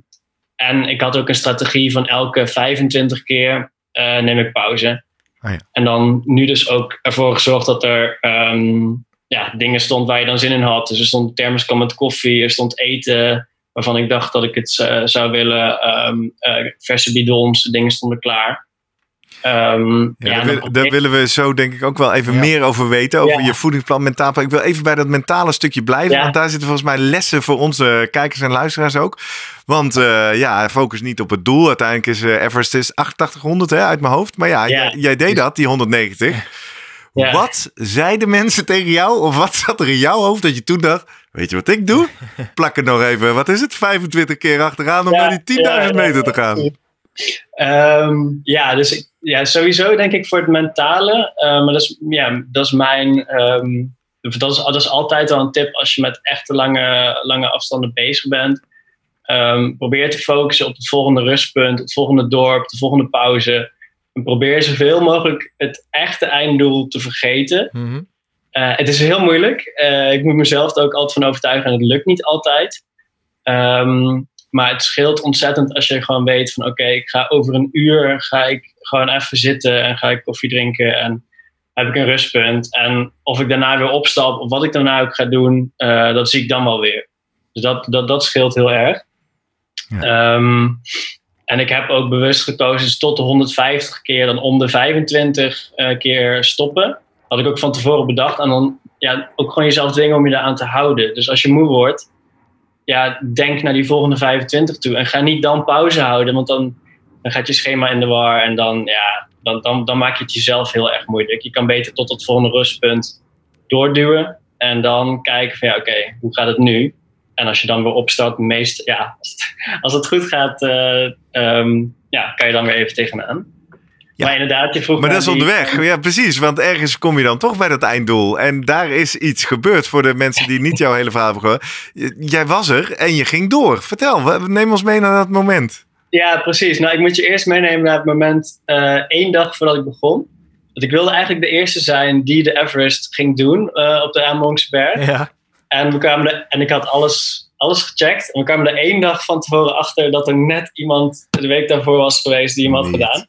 en ik had ook een strategie van elke 25 keer eh, neem ik pauze. Ah, ja. En dan nu dus ook ervoor gezorgd dat er ehm, ja, dingen stond waar je dan zin in had. Dus er stond thermoskan met koffie, er stond eten waarvan ik dacht dat ik het eh, zou willen. ehm, eh, verse bidons, dingen stonden klaar. Ehm, Ja, ja, daar, wil- willen we zo denk ik ook wel even Ja. meer over weten. Over je voedingsplan, mentaal plan. Ik wil even bij dat mentale stukje blijven. Want daar zitten volgens mij lessen voor onze kijkers en luisteraars ook. Want eh, ja, focus niet op het doel. Uiteindelijk is eh, Everest is 8800 hè, uit mijn hoofd. Maar ja. Jij, jij deed dat, die 190. Ja. Wat zeiden mensen tegen jou? Of wat zat er in jouw hoofd dat je toen dacht... Weet je wat ik doe? Plak er nog even, wat is het, 25 keer achteraan om naar die 10.000 ja, ja, meter te gaan. Ehm, ja, dus ik- ja, sowieso denk ik voor het mentale. eh, maar dat is, ja, dat is mijn. ehm, dat, is, dat is altijd wel een tip als je met echte lange, lange afstanden bezig bent. Ehm, probeer te focussen op het volgende rustpunt, het volgende dorp, de volgende pauze. En probeer zoveel mogelijk het echte einddoel te vergeten. Mhm. Eh, het is heel moeilijk. Eh, ik moet mezelf er ook altijd van overtuigen en het lukt niet altijd. Ehm, maar het scheelt ontzettend als je gewoon weet van oké, ik ga over een uur ga ik gewoon even zitten en ga ik koffie drinken en heb ik een rustpunt. En of ik daarna weer opstap of wat ik daarna ook ga doen, eh, dat zie ik dan wel weer. Dus dat, dat, dat scheelt heel erg. Ehm, en ik heb ook bewust gekozen dus tot de 150 keer, dan om de 25 eh, keer stoppen. Had ik ook van tevoren bedacht. En dan ja, ook gewoon jezelf dwingen om je eraan te houden. Dus als je moe wordt, ja, denk naar die volgende 25 toe. En ga niet dan pauze houden, want dan, dan gaat je schema in de war. En dan, ja, dan, dan, dan maak je het jezelf heel erg moeilijk. Je kan beter tot het volgende rustpunt doorduwen. En dan kijken van ja, oké, hoe gaat het nu? En als je dan weer opstart, meest, ja, als het, goed gaat, eh, ehm, ja, kan je dan weer even tegenaan. Ja. Maar inderdaad, je vroeg Maar dat is die- onderweg. Ja, precies. Want ergens kom je dan toch bij dat einddoel. En daar is iets gebeurd voor de mensen die niet jouw hele verhaal hebben gehoord. Jij was er en je ging door. Vertel, neem ons mee naar dat moment. Ja, precies. Nou, ik moet je eerst meenemen naar het moment eh, één dag voordat ik begon. Want ik wilde eigenlijk de eerste zijn die de Everest ging doen eh, op de Amongsberg. Ja. En, we kwamen en ik had alles, alles gecheckt. En we kwamen er één dag van tevoren achter dat er net iemand de week daarvoor was geweest die hem had gedaan.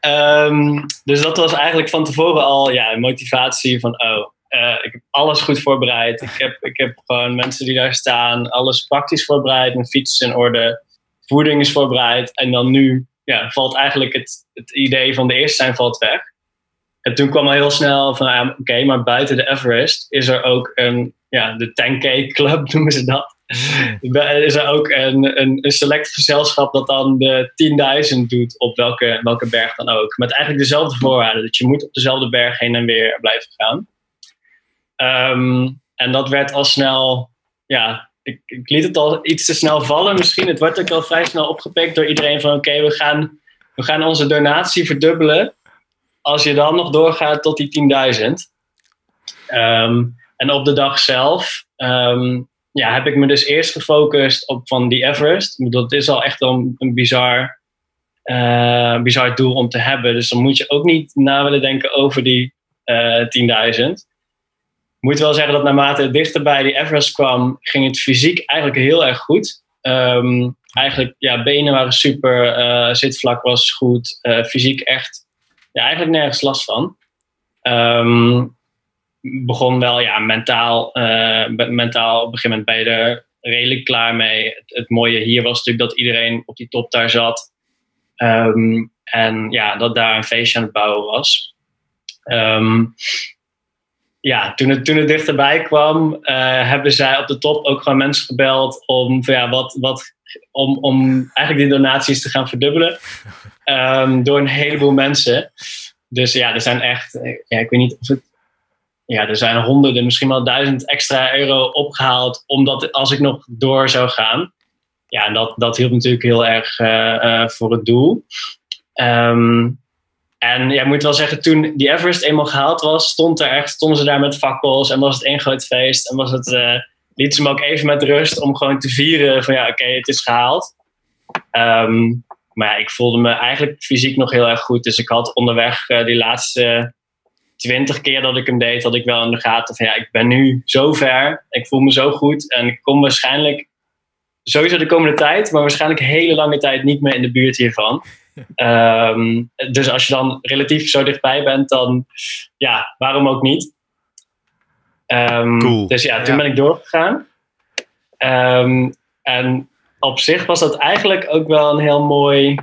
Ehm, dus dat was eigenlijk van tevoren al ja, een motivatie van, oh, eh, ik heb alles goed voorbereid. Ik heb, ik heb gewoon mensen die daar staan, alles praktisch voorbereid, mijn fiets in orde, voeding is voorbereid. En dan nu ja, valt eigenlijk het, het idee van de eerste zijn valt weg. En toen kwam al heel snel van, ah, oké, maar buiten de Everest is er ook een, ja, de 10K Club noemen ze dat. Er is er ook een, een, een select gezelschap dat dan de 10.000 doet op welke, welke berg dan ook. Met eigenlijk dezelfde voorwaarden. Dat je moet op dezelfde berg heen en weer blijven gaan. Ehm, en dat werd al snel, ja, ik, liet het al iets te snel vallen misschien. Het werd ook al vrij snel opgepikt door iedereen van oké, we, gaan, we gaan onze donatie verdubbelen. Als je dan nog doorgaat tot die 10.000. Ehm, en op de dag zelf ehm, ja, heb ik me dus eerst gefocust op van die Everest. Dat is al echt een, een bizar, eh, bizar doel om te hebben. Dus dan moet je ook niet na willen denken over die eh 10.000. Moet wel zeggen dat naarmate het dichter bij die Everest kwam, ging het fysiek eigenlijk heel erg goed. Ehm, eigenlijk, ja, benen waren super, eh, zitvlak was goed, eh, fysiek echt, ja, eigenlijk nergens last van. Ehm, begon wel, ja, mentaal, eh, mentaal op een gegeven moment ben je er redelijk klaar mee. Het, mooie hier was natuurlijk dat iedereen op die top daar zat. Ehm, en ja, dat daar een feestje aan het bouwen was. Ehm, ja, toen het, toen het dichterbij kwam, eh, hebben zij op de top ook gewoon mensen gebeld om, van, ja, wat, wat, om, om eigenlijk die donaties te gaan verdubbelen. Ehm, door een heleboel mensen. Dus ja, er zijn echt, eh, ja, ik weet niet of het. Ja, er zijn honderden, misschien wel duizend extra euro opgehaald. Omdat als ik nog door zou gaan. ja, en dat, dat hielp natuurlijk heel erg eh, voor het doel. Ehm, en ja, ik moet wel zeggen, toen die Everest eenmaal gehaald was, stond er echt, stonden ze daar met fakkels en was het één groot feest. En was het, uh, liet ze me ook even met rust om gewoon te vieren van ja, oké, het is gehaald. Ehm, maar ja, ik voelde me eigenlijk fysiek nog heel erg goed. Dus ik had onderweg uh, die laatste twintig keer dat ik hem deed, had ik wel in de gaten van ja, ik ben nu zo ver. Ik voel me zo goed en ik kom waarschijnlijk sowieso de komende tijd, maar waarschijnlijk hele lange tijd niet meer in de buurt hiervan. Um, dus als je dan relatief zo dichtbij bent, dan ja, waarom ook niet? Um, cool. Dus ja, toen ja. ben ik doorgegaan. Um, en op zich was dat eigenlijk ook wel een heel mooi.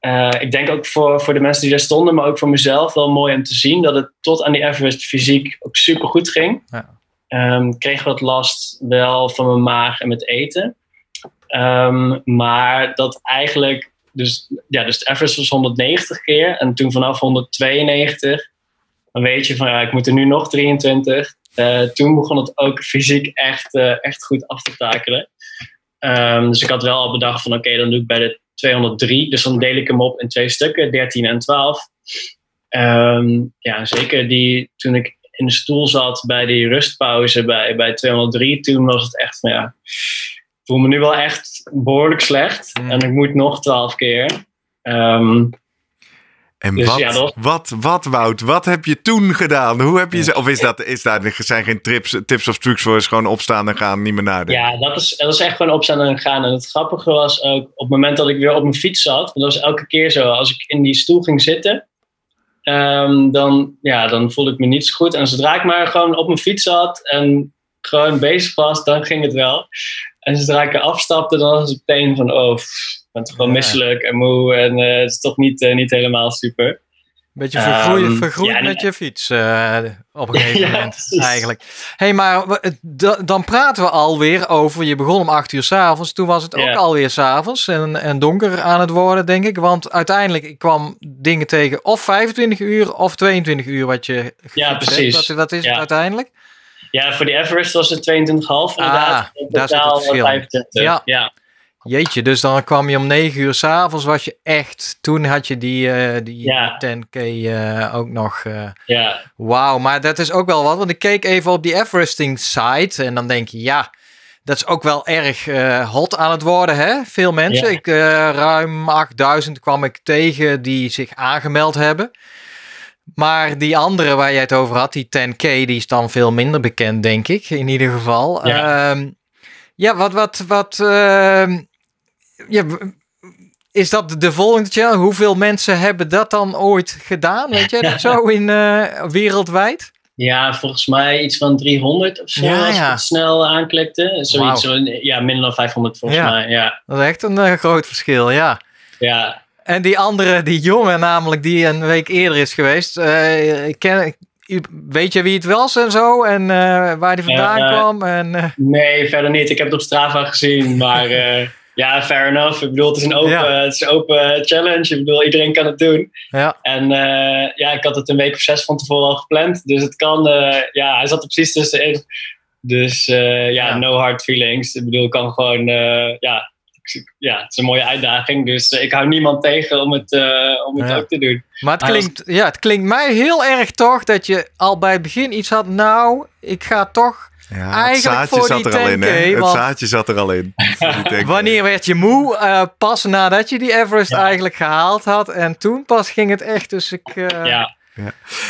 Uh, ik denk ook voor, voor de mensen die daar stonden, maar ook voor mezelf wel mooi om te zien dat het tot aan die Everest fysiek ook super goed ging. Ja. Um, kreeg wat last wel van mijn maag en met eten. Um, maar dat eigenlijk, dus, ja, dus de was 190 keer en toen vanaf 192, dan weet je van ja, ik moet er nu nog 23. Uh, toen begon het ook fysiek echt, uh, echt goed af te takelen. Um, dus ik had wel al bedacht van oké, dan doe ik bij de 203. Dus dan deel ik hem op in twee stukken, 13 en 12. Um, ja, zeker die, toen ik in de stoel zat bij die rustpauze bij, bij 203, toen was het echt van ja, ik voel me nu wel echt behoorlijk slecht. Mm. En ik moet nog 12 keer. Um, en dus wat, ja, wat, wat, Wout, wat heb je toen gedaan? Hoe heb je ze, of is dat, is daar, er zijn geen trips, tips of trucs voor, is gewoon opstaan en gaan, niet meer nadenken? Ja, dat is, dat is echt gewoon opstaan en gaan. En het grappige was ook, op het moment dat ik weer op mijn fiets zat, want dat was elke keer zo, als ik in die stoel ging zitten, um, dan, ja, dan voelde ik me niet zo goed. En zodra ik maar gewoon op mijn fiets zat en gewoon bezig was, dan ging het wel. En zodra ik er afstapte, dan was het meteen van, oh, ik ben toch wel misselijk en moe en uh, het is toch niet, uh, niet helemaal super. Beetje vergroeid, um, vergroeid ja, met je fiets uh, op een gegeven moment eigenlijk. hey, maar dan praten we alweer over, je begon om acht uur s'avonds, toen was het ook alweer s'avonds en, en donker aan het worden denk ik. Want uiteindelijk ik kwam dingen tegen of 25 uur of 22 uur wat je Ja, precies. Wat, wat is het uiteindelijk? Ja, voor die Everest was het 22,5 inderdaad. Ah, daar zit het verschil. 25. Ja. ja. Jeetje, dus dan kwam je om 9 uur s'avonds, was je echt, toen had je die, uh, die ja. 10k uh, ook nog. Uh, ja. Wauw, maar dat is ook wel wat, want ik keek even op die Everesting site en dan denk je, ja, dat is ook wel erg hot aan het worden, hè? Veel mensen, Ja. ik, ruim 8000 kwam ik tegen die zich aangemeld hebben. Maar die andere waar jij het over had, die 10k, die is dan veel minder bekend, denk ik, in ieder geval. Ja. Ehm, ja, wat, wat, wat, uh, ja, is dat de volgende challenge? Hoeveel mensen hebben dat dan ooit gedaan? Weet je dat zo in uh, wereldwijd? Ja, volgens mij iets van 300 of zo, Ja, als ik ja. het snel aanklikte. Zoiets, zo, ja, minder dan 500 volgens Ja. mij, ja. Dat is echt een eh, groot verschil, ja. Ja, En die andere, die jongen namelijk, die een week eerder is geweest. ik ken, weet je wie het was en zo? En eh, waar die vandaan Eh, kwam? En, nee, verder niet. Ik heb het op Strava gezien, maar ja, fair enough. Ik bedoel, het is een open, Ja. het is een open challenge. Ik bedoel, iedereen kan het doen. ja. En ja, ik had het een week of zes van tevoren al gepland. Dus het kan, ja, hij zat er precies tussenin. Dus ja, Ja. no hard feelings. Ik bedoel, ik kan gewoon, ja, ja, het is een mooie uitdaging. Dus eh, ik hou niemand tegen om het, eh, om het Ja. ook te doen. Maar het klinkt, ja, het klinkt mij heel erg toch dat je al bij het begin iets had. Nou, ik ga toch. Ja, het Eigenlijk zaadje voor zat die er al in, hè? 10K, Het zaadje zat er al in. Voor die 10K. Wanneer werd je moe? Eh, pas nadat je die Everest Ja. eigenlijk gehaald had. En toen pas ging het echt. Dus ik. eh, Ja,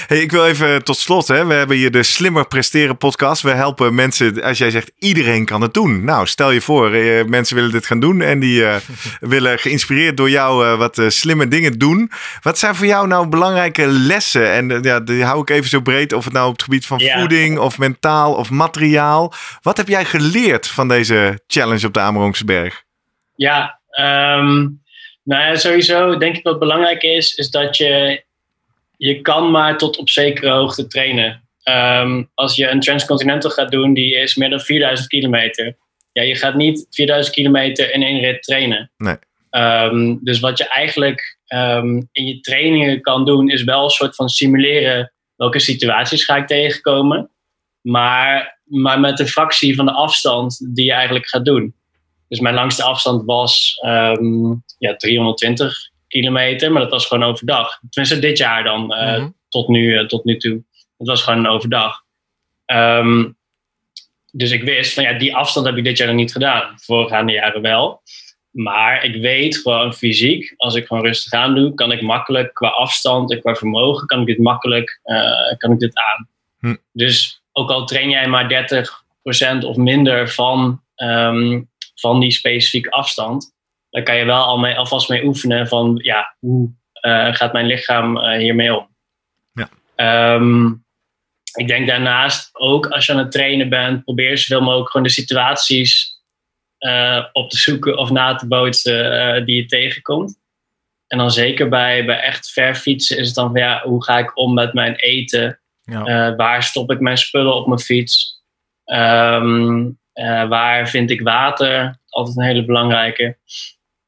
Hey, ik wil even tot slot, hè. we hebben hier de Slimmer Presteren podcast. We helpen mensen, als jij zegt iedereen kan het doen. Nou, stel je voor, eh, mensen willen dit gaan doen en die eh, willen geïnspireerd door jou eh, wat eh, slimme dingen doen. Wat zijn voor jou nou belangrijke lessen? En ja, die hou ik even zo breed, of het nou op het gebied van Ja. voeding of mentaal of materiaal. Wat heb jij geleerd van deze challenge op de Amerongse Berg? Ja, ehm, nou ja, sowieso denk ik wat belangrijk is, is dat je, je kan maar tot op zekere hoogte trainen. Ehm, als je een transcontinental gaat doen, die is meer dan 4000 kilometer. Ja, je gaat niet 4000 kilometer in één rit trainen. Nee. Ehm, dus wat je eigenlijk ehm, in je trainingen kan doen, is wel een soort van simuleren welke situaties ga ik tegenkomen. Maar, maar met een fractie van de afstand die je eigenlijk gaat doen. Dus mijn langste afstand was ja, 320 kilometer, maar dat was gewoon overdag. Tenminste, dit jaar dan, eh, Mhm. tot, nu, eh, tot nu toe. Het was gewoon overdag. Ehm, dus ik wist van ja, die afstand heb ik dit jaar nog niet gedaan. Voorgaande jaren wel. Maar ik weet gewoon fysiek, als ik gewoon rustig aan doe, kan ik makkelijk qua afstand en qua vermogen, kan ik dit makkelijk, eh, kan ik dit aan. Hm. Dus ook al train jij maar 30% of minder van, ehm, van die specifieke afstand, dan kan je wel al mee, alvast mee oefenen van ja, hoe eh, gaat mijn lichaam eh, hiermee om. Ja. Ehm, ik denk daarnaast ook als je aan het trainen bent, probeer zoveel mogelijk gewoon de situaties eh, op te zoeken of na te bootsen die je tegenkomt. En dan zeker bij, bij echt ver fietsen is het dan van ja, hoe ga ik om met mijn eten? Ja. Waar stop ik mijn spullen op mijn fiets? Ehm, eh, waar vind ik water? Altijd een hele belangrijke.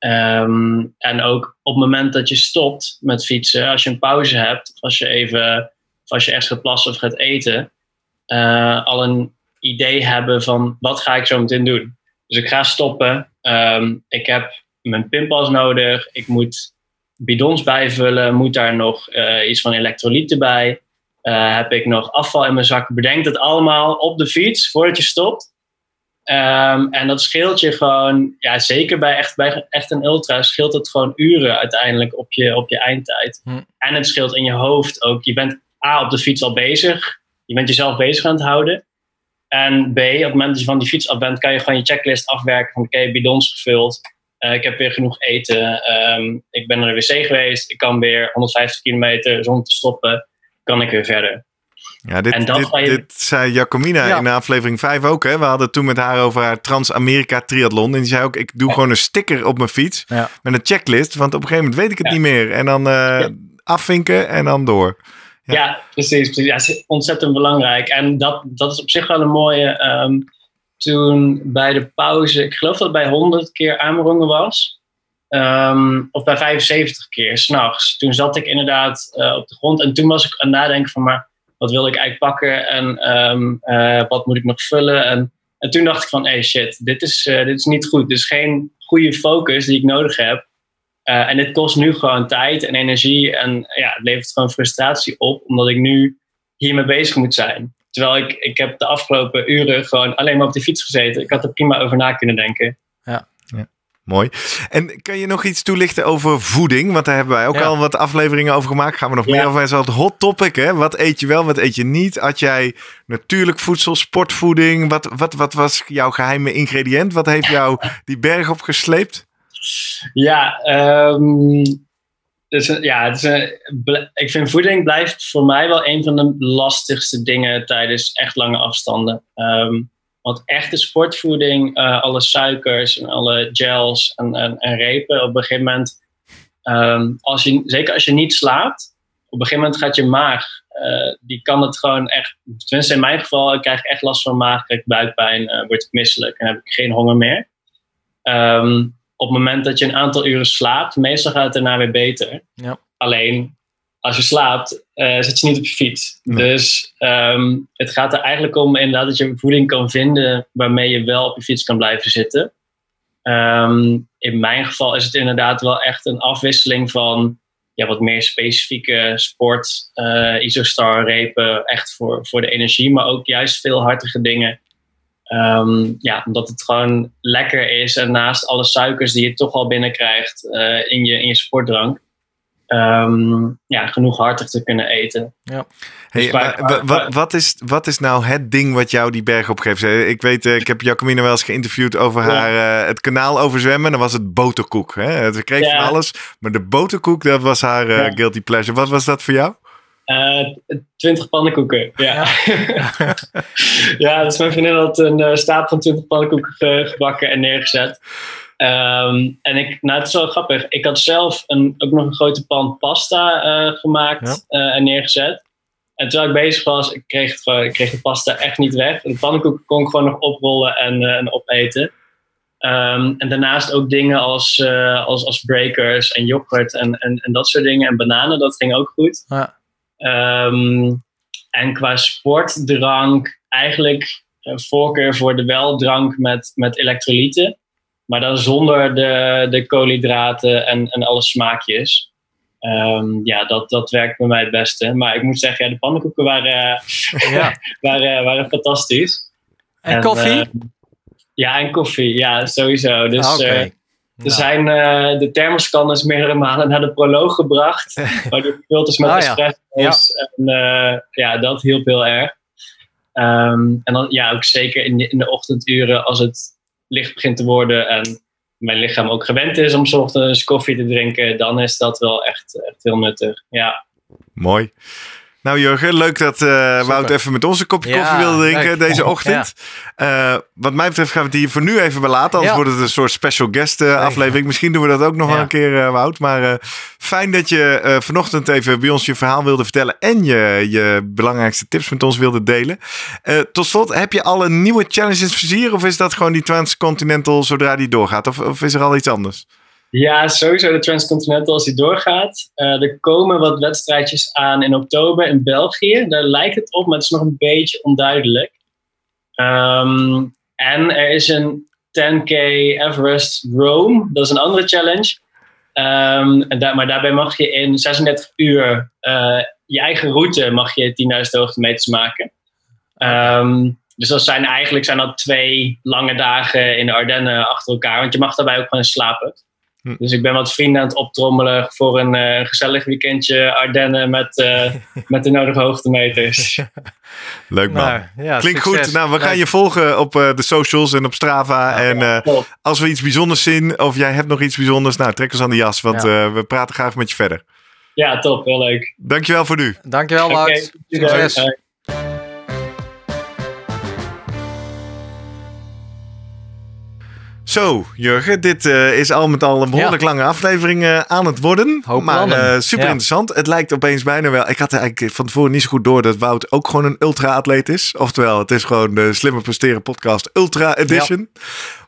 Ehm, en ook op het moment dat je stopt met fietsen, als je een pauze hebt, of als je even, of als je echt gaat plassen of gaat eten, eh, al een idee hebben van wat ga ik zo meteen doen. Dus ik ga stoppen. Ehm, ik heb mijn pinpas nodig. Ik moet bidons bijvullen. Moet daar nog eh, iets van elektrolyten bij? Eh, heb ik nog afval in mijn zak? Bedenk het allemaal op de fiets voordat je stopt. Ehm, en dat scheelt je gewoon, ja, zeker bij echt, bij echt een ultra, scheelt het gewoon uren uiteindelijk op je, op je eindtijd. Hm. En het scheelt in je hoofd ook. Je bent A, op de fiets al bezig. Je bent jezelf bezig aan het houden. En B, op het moment dat je van die fiets af bent, kan je gewoon je checklist afwerken van oké, bidons gevuld. Eh, ik heb weer genoeg eten. Ehm, ik ben naar de wc geweest. Ik kan weer 150 kilometer zonder te stoppen. Kan ik weer verder. Ja, dit, En dit, ga je- dit zei Jacomina Ja. in de aflevering 5 ook. Hè? We hadden het toen met haar over haar Trans-Amerika triathlon. En die zei ook, ik doe gewoon een sticker op mijn fiets Ja. met een checklist. Want op een gegeven moment weet ik het Ja. niet meer. En dan eh, Ja. afvinken en dan door. Ja. Ja, precies. precies. Ja, is ontzettend belangrijk. En dat, dat is op zich wel een mooie. ehm, toen bij de pauze, ik geloof dat het bij 100 keer Amerongen was. Ehm, of bij 75 keer, s'nachts. Toen zat ik inderdaad eh, op de grond. En toen was ik aan het nadenken van, maar wat wil ik eigenlijk pakken? En ehm, eh, wat moet ik nog vullen? En, en toen dacht ik van, hey shit, dit is, eh, dit is niet goed. Dit is geen goede focus die ik nodig heb. Eh, en dit kost nu gewoon tijd en energie. En ja, het levert gewoon frustratie op, omdat ik nu hiermee bezig moet zijn. Terwijl ik, ik heb de afgelopen uren gewoon alleen maar op de fiets gezeten. Ik had er prima over na kunnen denken. Mooi. En kan je nog iets toelichten over voeding? Want daar hebben wij ook Ja. al wat afleveringen over gemaakt. Gaan we nog Ja. meer over. Het is altijd hot topic. Hè? Wat eet je wel, wat eet je niet? Had jij natuurlijk voedsel, sportvoeding? Wat, wat, wat was jouw geheime ingrediënt? Wat heeft jou die berg opgesleept? Ja, ehm, dus, ja het is een, bl- ik vind voeding blijft voor mij wel een van de lastigste dingen tijdens echt lange afstanden. Ehm, want echte sportvoeding, eh, alle suikers en alle gels en, en, en repen, op een gegeven moment, ehm, als je, zeker als je niet slaapt, op een gegeven moment gaat je maag, eh, die kan het gewoon echt, tenminste in mijn geval, ik krijg echt last van maag, krijg ik buikpijn, eh, word ik misselijk en heb ik geen honger meer. Ehm, op het moment dat je een aantal uren slaapt, meestal gaat het daarna weer beter. Ja. Alleen als je slaapt, eh, zit je niet op je fiets. Nee. Dus ehm, het gaat er eigenlijk om inderdaad dat je voeding kan vinden waarmee je wel op je fiets kan blijven zitten. Ehm, in mijn geval is het inderdaad wel echt een afwisseling van ja, wat meer specifieke sport, eh isostar, repen, echt voor, voor de energie, maar ook juist veel hartige dingen. Ehm, ja, omdat het gewoon lekker is en naast alle suikers die je toch al binnenkrijgt eh in, je, in je sportdrank, ehm, ja, genoeg hartig te kunnen eten. Hey, Dus maar wa- wat, is, wat is nou het ding wat jou die berg opgeeft? Eh, Ik weet, eh, ik heb Jacomina wel eens geïnterviewd over Ja. haar, eh, het kanaal overzwemmen. Dan was het boterkoek. Hè? Ze kreeg Ja. van alles. Maar de boterkoek, dat was haar eh, Ja. guilty pleasure. Wat was dat voor jou? Eh, Twintig pannenkoeken, ja. Ja, dus mijn vriendin had een eh, stapel van 20 pannenkoeken ge- gebakken en neergezet. Ehm, en ik, nou, het is wel grappig. Ik had zelf een, ook nog een grote pan pasta eh, gemaakt eh, en neergezet. En terwijl ik bezig was, ik kreeg, het gewoon, ik kreeg de pasta echt niet weg. De pannenkoeken kon ik gewoon nog oprollen en, eh, en opeten. Ehm, en daarnaast ook dingen als, als, als breakers en yoghurt en, en, en dat soort dingen. En bananen, dat ging ook goed. Ja. Ehm, en qua sportdrank, eigenlijk een voorkeur voor de weldrank met, met elektrolyten. Maar dan zonder de, de koolhydraten en, en alle smaakjes. Ehm, ja, dat, dat werkt bij mij het beste. Maar ik moet zeggen, ja, de pannenkoeken waren, Ja. waren, waren fantastisch. En koffie? eh, ja, en koffie. Ja, sowieso. Dus Ah, eh, er zijn eh, de thermoscanners meerdere malen naar de proloog gebracht. waar die gevuld is met Ah, ja. espresso's. En ja, dat hielp heel erg. Ehm, en dan ja, ook zeker in de, in de ochtenduren als het licht begint te worden en mijn lichaam ook gewend is om 's ochtends koffie te drinken, dan is dat wel echt, echt heel nuttig. Ja. Mooi. Nou Jurgen, leuk dat eh. Wout even met ons een kopje Ja, koffie wilde drinken leuk. deze ochtend. Eh, wat mij betreft gaan we het hier voor nu even belaten. Anders Ja. wordt het een soort special guest eh, aflevering. Misschien doen we dat ook nog wel Ja. een keer, eh, Wout. Maar eh, fijn dat je eh, vanochtend even bij ons je verhaal wilde vertellen. En je, je belangrijkste tips met ons wilde delen. Eh, tot slot, heb je alle nieuwe challenges vizier? Of is dat gewoon die Transcontinental zodra die doorgaat? Of, of is er al iets anders? Ja, sowieso de Transcontinental als die doorgaat. Eh, er komen wat wedstrijdjes aan in oktober in België. Daar lijkt het op, maar het is nog een beetje onduidelijk. Ehm, en er is een 10K Everest Rome. Dat is een andere challenge. Ehm, en maar daarbij mag je in 36 uur eh, je eigen route mag je 10.000 hoogtemeters maken. Ehm, dus dat zijn eigenlijk zijn dat twee lange dagen in de Ardennen achter elkaar. Want je mag daarbij ook gewoon slapen. Hm. Dus ik ben wat vrienden aan het optrommelen voor een eh, gezellig weekendje Ardennen met, eh, met de nodige hoogtemeters. Leuk man. Nou, ja, Klinkt succes. goed. Nou, we gaan Leuk. je volgen op eh, de socials en op Strava. en eh, als we iets bijzonders zien of jij hebt nog iets bijzonders, nou trek ons aan de jas, want Ja. eh, we praten graag met je verder. Ja, top. Heel leuk. Dankjewel voor nu. Dankjewel, Wout. succes. Succes. Zo, Jurgen, dit eh, is al met al een behoorlijk lange aflevering eh, aan het worden. Hoop maar eh, super Ja. interessant. Het lijkt opeens bijna wel. Ik had eigenlijk van tevoren niet zo goed door dat Wout ook gewoon een ultra-atleet is. Oftewel, het is gewoon de Slimmer Presteren Podcast Ultra Edition.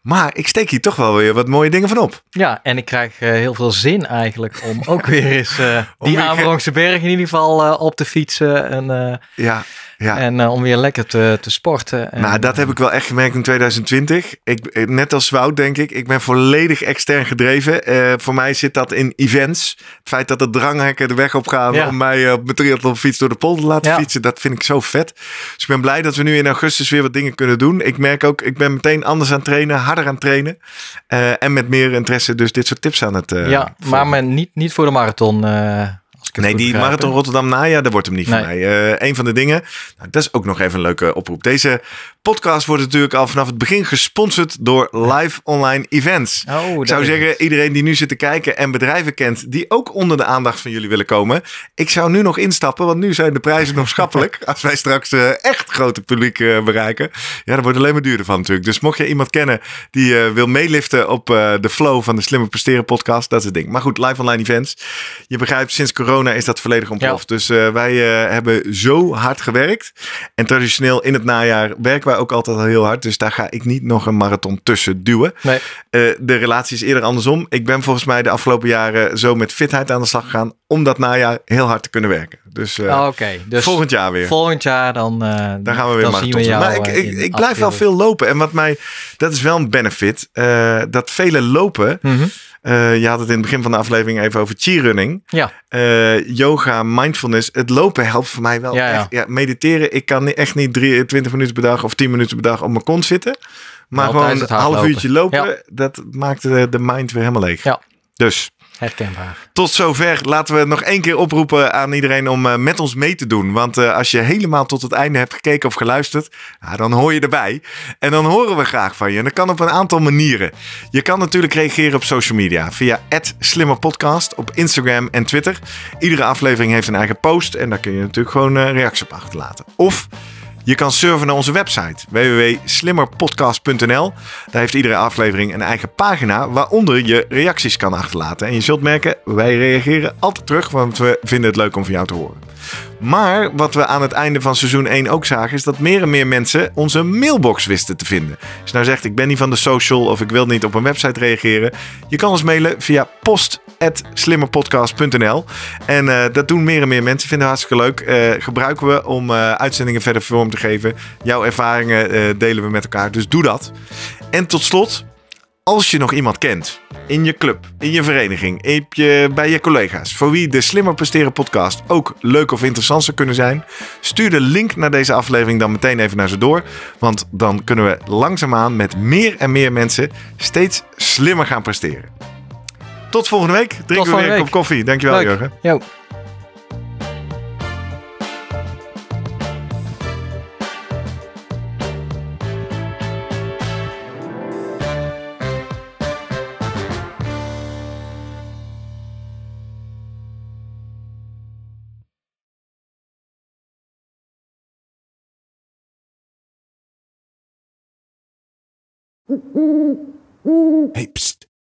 Maar ik steek hier toch wel weer wat mooie dingen van op. Ja, en ik krijg eh, heel veel zin eigenlijk om ook weer eens eh, die Amerongse berg in ieder geval eh, op te fietsen. En, Ja, ja. en om weer lekker te, te sporten. En, nou, dat heb ik wel echt gemerkt in 2020. Ik, net als Wout, denk ik. Ik ben volledig extern gedreven. Voor mij zit dat in events. Het feit dat de dranghekken de weg op gaan Ja. om mij op mijn triathlonfiets door de polder te laten Ja. fietsen. Dat vind ik zo vet. Dus ik ben blij dat we nu in augustus weer wat dingen kunnen doen. Ik merk ook, ik ben meteen anders aan het trainen, harder aan trainen. Eh, en met meer interesse dus dit soort tips aan het eh, ja, maar met, niet, niet voor de marathon. Het Nee, die begrijp, Marathon? Rotterdam najaar, dat wordt hem niet voor mij. Nee. Eh een van de dingen, nou, dat is ook nog even een leuke oproep. Deze podcast wordt natuurlijk al vanaf het begin gesponsord door live online events. Oh, Ik dat zou is- zeggen, iedereen die nu zit te kijken en bedrijven kent die ook onder de aandacht van jullie willen komen. Ik zou nu nog instappen, want nu zijn de prijzen nog schappelijk. Als wij straks eh, echt grote publiek eh, bereiken. Ja, dan wordt alleen maar duurder van natuurlijk. Dus mocht je iemand kennen die wil meeliften op de flow van de Slimmer Presteren podcast, dat is het ding. Maar goed, live online events. Je begrijpt, sinds corona is dat volledig ontploft. Dus eh, wij eh, hebben zo hard gewerkt. En traditioneel in het najaar werken wij ook altijd al heel hard. Dus daar ga ik niet nog een marathon tussen duwen. Nee. Eh, de relatie is eerder andersom. Ik ben volgens mij de afgelopen jaren zo met fitheid aan de slag gegaan. Om dat najaar heel hard te kunnen werken. Dus, Oh, Oké, dus volgend jaar weer. volgend jaar dan, Daar gaan we weer we jou Maar ik, ik, ik blijf wel veel lopen. En wat mij, dat is wel een benefit. dat vele lopen. Mhm. Eh, je had het in het begin van de aflevering even over cheerrunning. Ja, Eh, yoga, mindfulness. Het lopen helpt voor mij wel Ja, echt. Ja, mediteren. Ik kan echt niet drie, 20 minuten per dag of 10 minuten per dag op mijn kont zitten. Maar gewoon een half uurtje lopen. Ja. Dat maakt de, de mind weer helemaal leeg. Ja. Dus herkenbaar. tot zover. Laten we nog één keer oproepen aan iedereen om eh, met ons mee te doen. Want eh, als je helemaal tot het einde hebt gekeken of geluisterd, dan hoor je erbij. En dan horen we graag van je. En dat kan op een aantal manieren. Je kan natuurlijk reageren op social media via @slimmerpodcast op Instagram en Twitter. Iedere aflevering heeft een eigen post en daar kun je natuurlijk gewoon eh, reactie op achterlaten. Of je kan surfen naar onze website www.slimmerpodcast.nl. Daar heeft iedere aflevering een eigen pagina waaronder je reacties kan achterlaten. En je zult merken, wij reageren altijd terug, want we vinden het leuk om van jou te horen. Maar wat we aan het einde van seizoen 1 ook zagen, is dat meer en meer mensen onze mailbox wisten te vinden. Als je nou zegt, ik ben niet van de social of ik wil niet op een website reageren, je kan ons mailen via post.slimmerpodcast.nl. En eh, dat doen meer en meer mensen, vinden we hartstikke leuk. Eh, gebruiken we om eh, uitzendingen verder vorm te geven. Jouw ervaringen delen we met elkaar, dus doe dat. En tot slot, Als je nog iemand kent, in je club, in je vereniging, in je, bij je collega's, voor wie de Slimmer Presteren podcast ook leuk of interessant zou kunnen zijn, stuur de link naar deze aflevering dan meteen even naar ze door. Want dan kunnen we langzaamaan met meer en meer mensen steeds slimmer gaan presteren. Tot volgende week. Drinken we volgende weer een week. kop koffie. Dankjewel, Leuk. Jurgen. Jo. Hey, pst.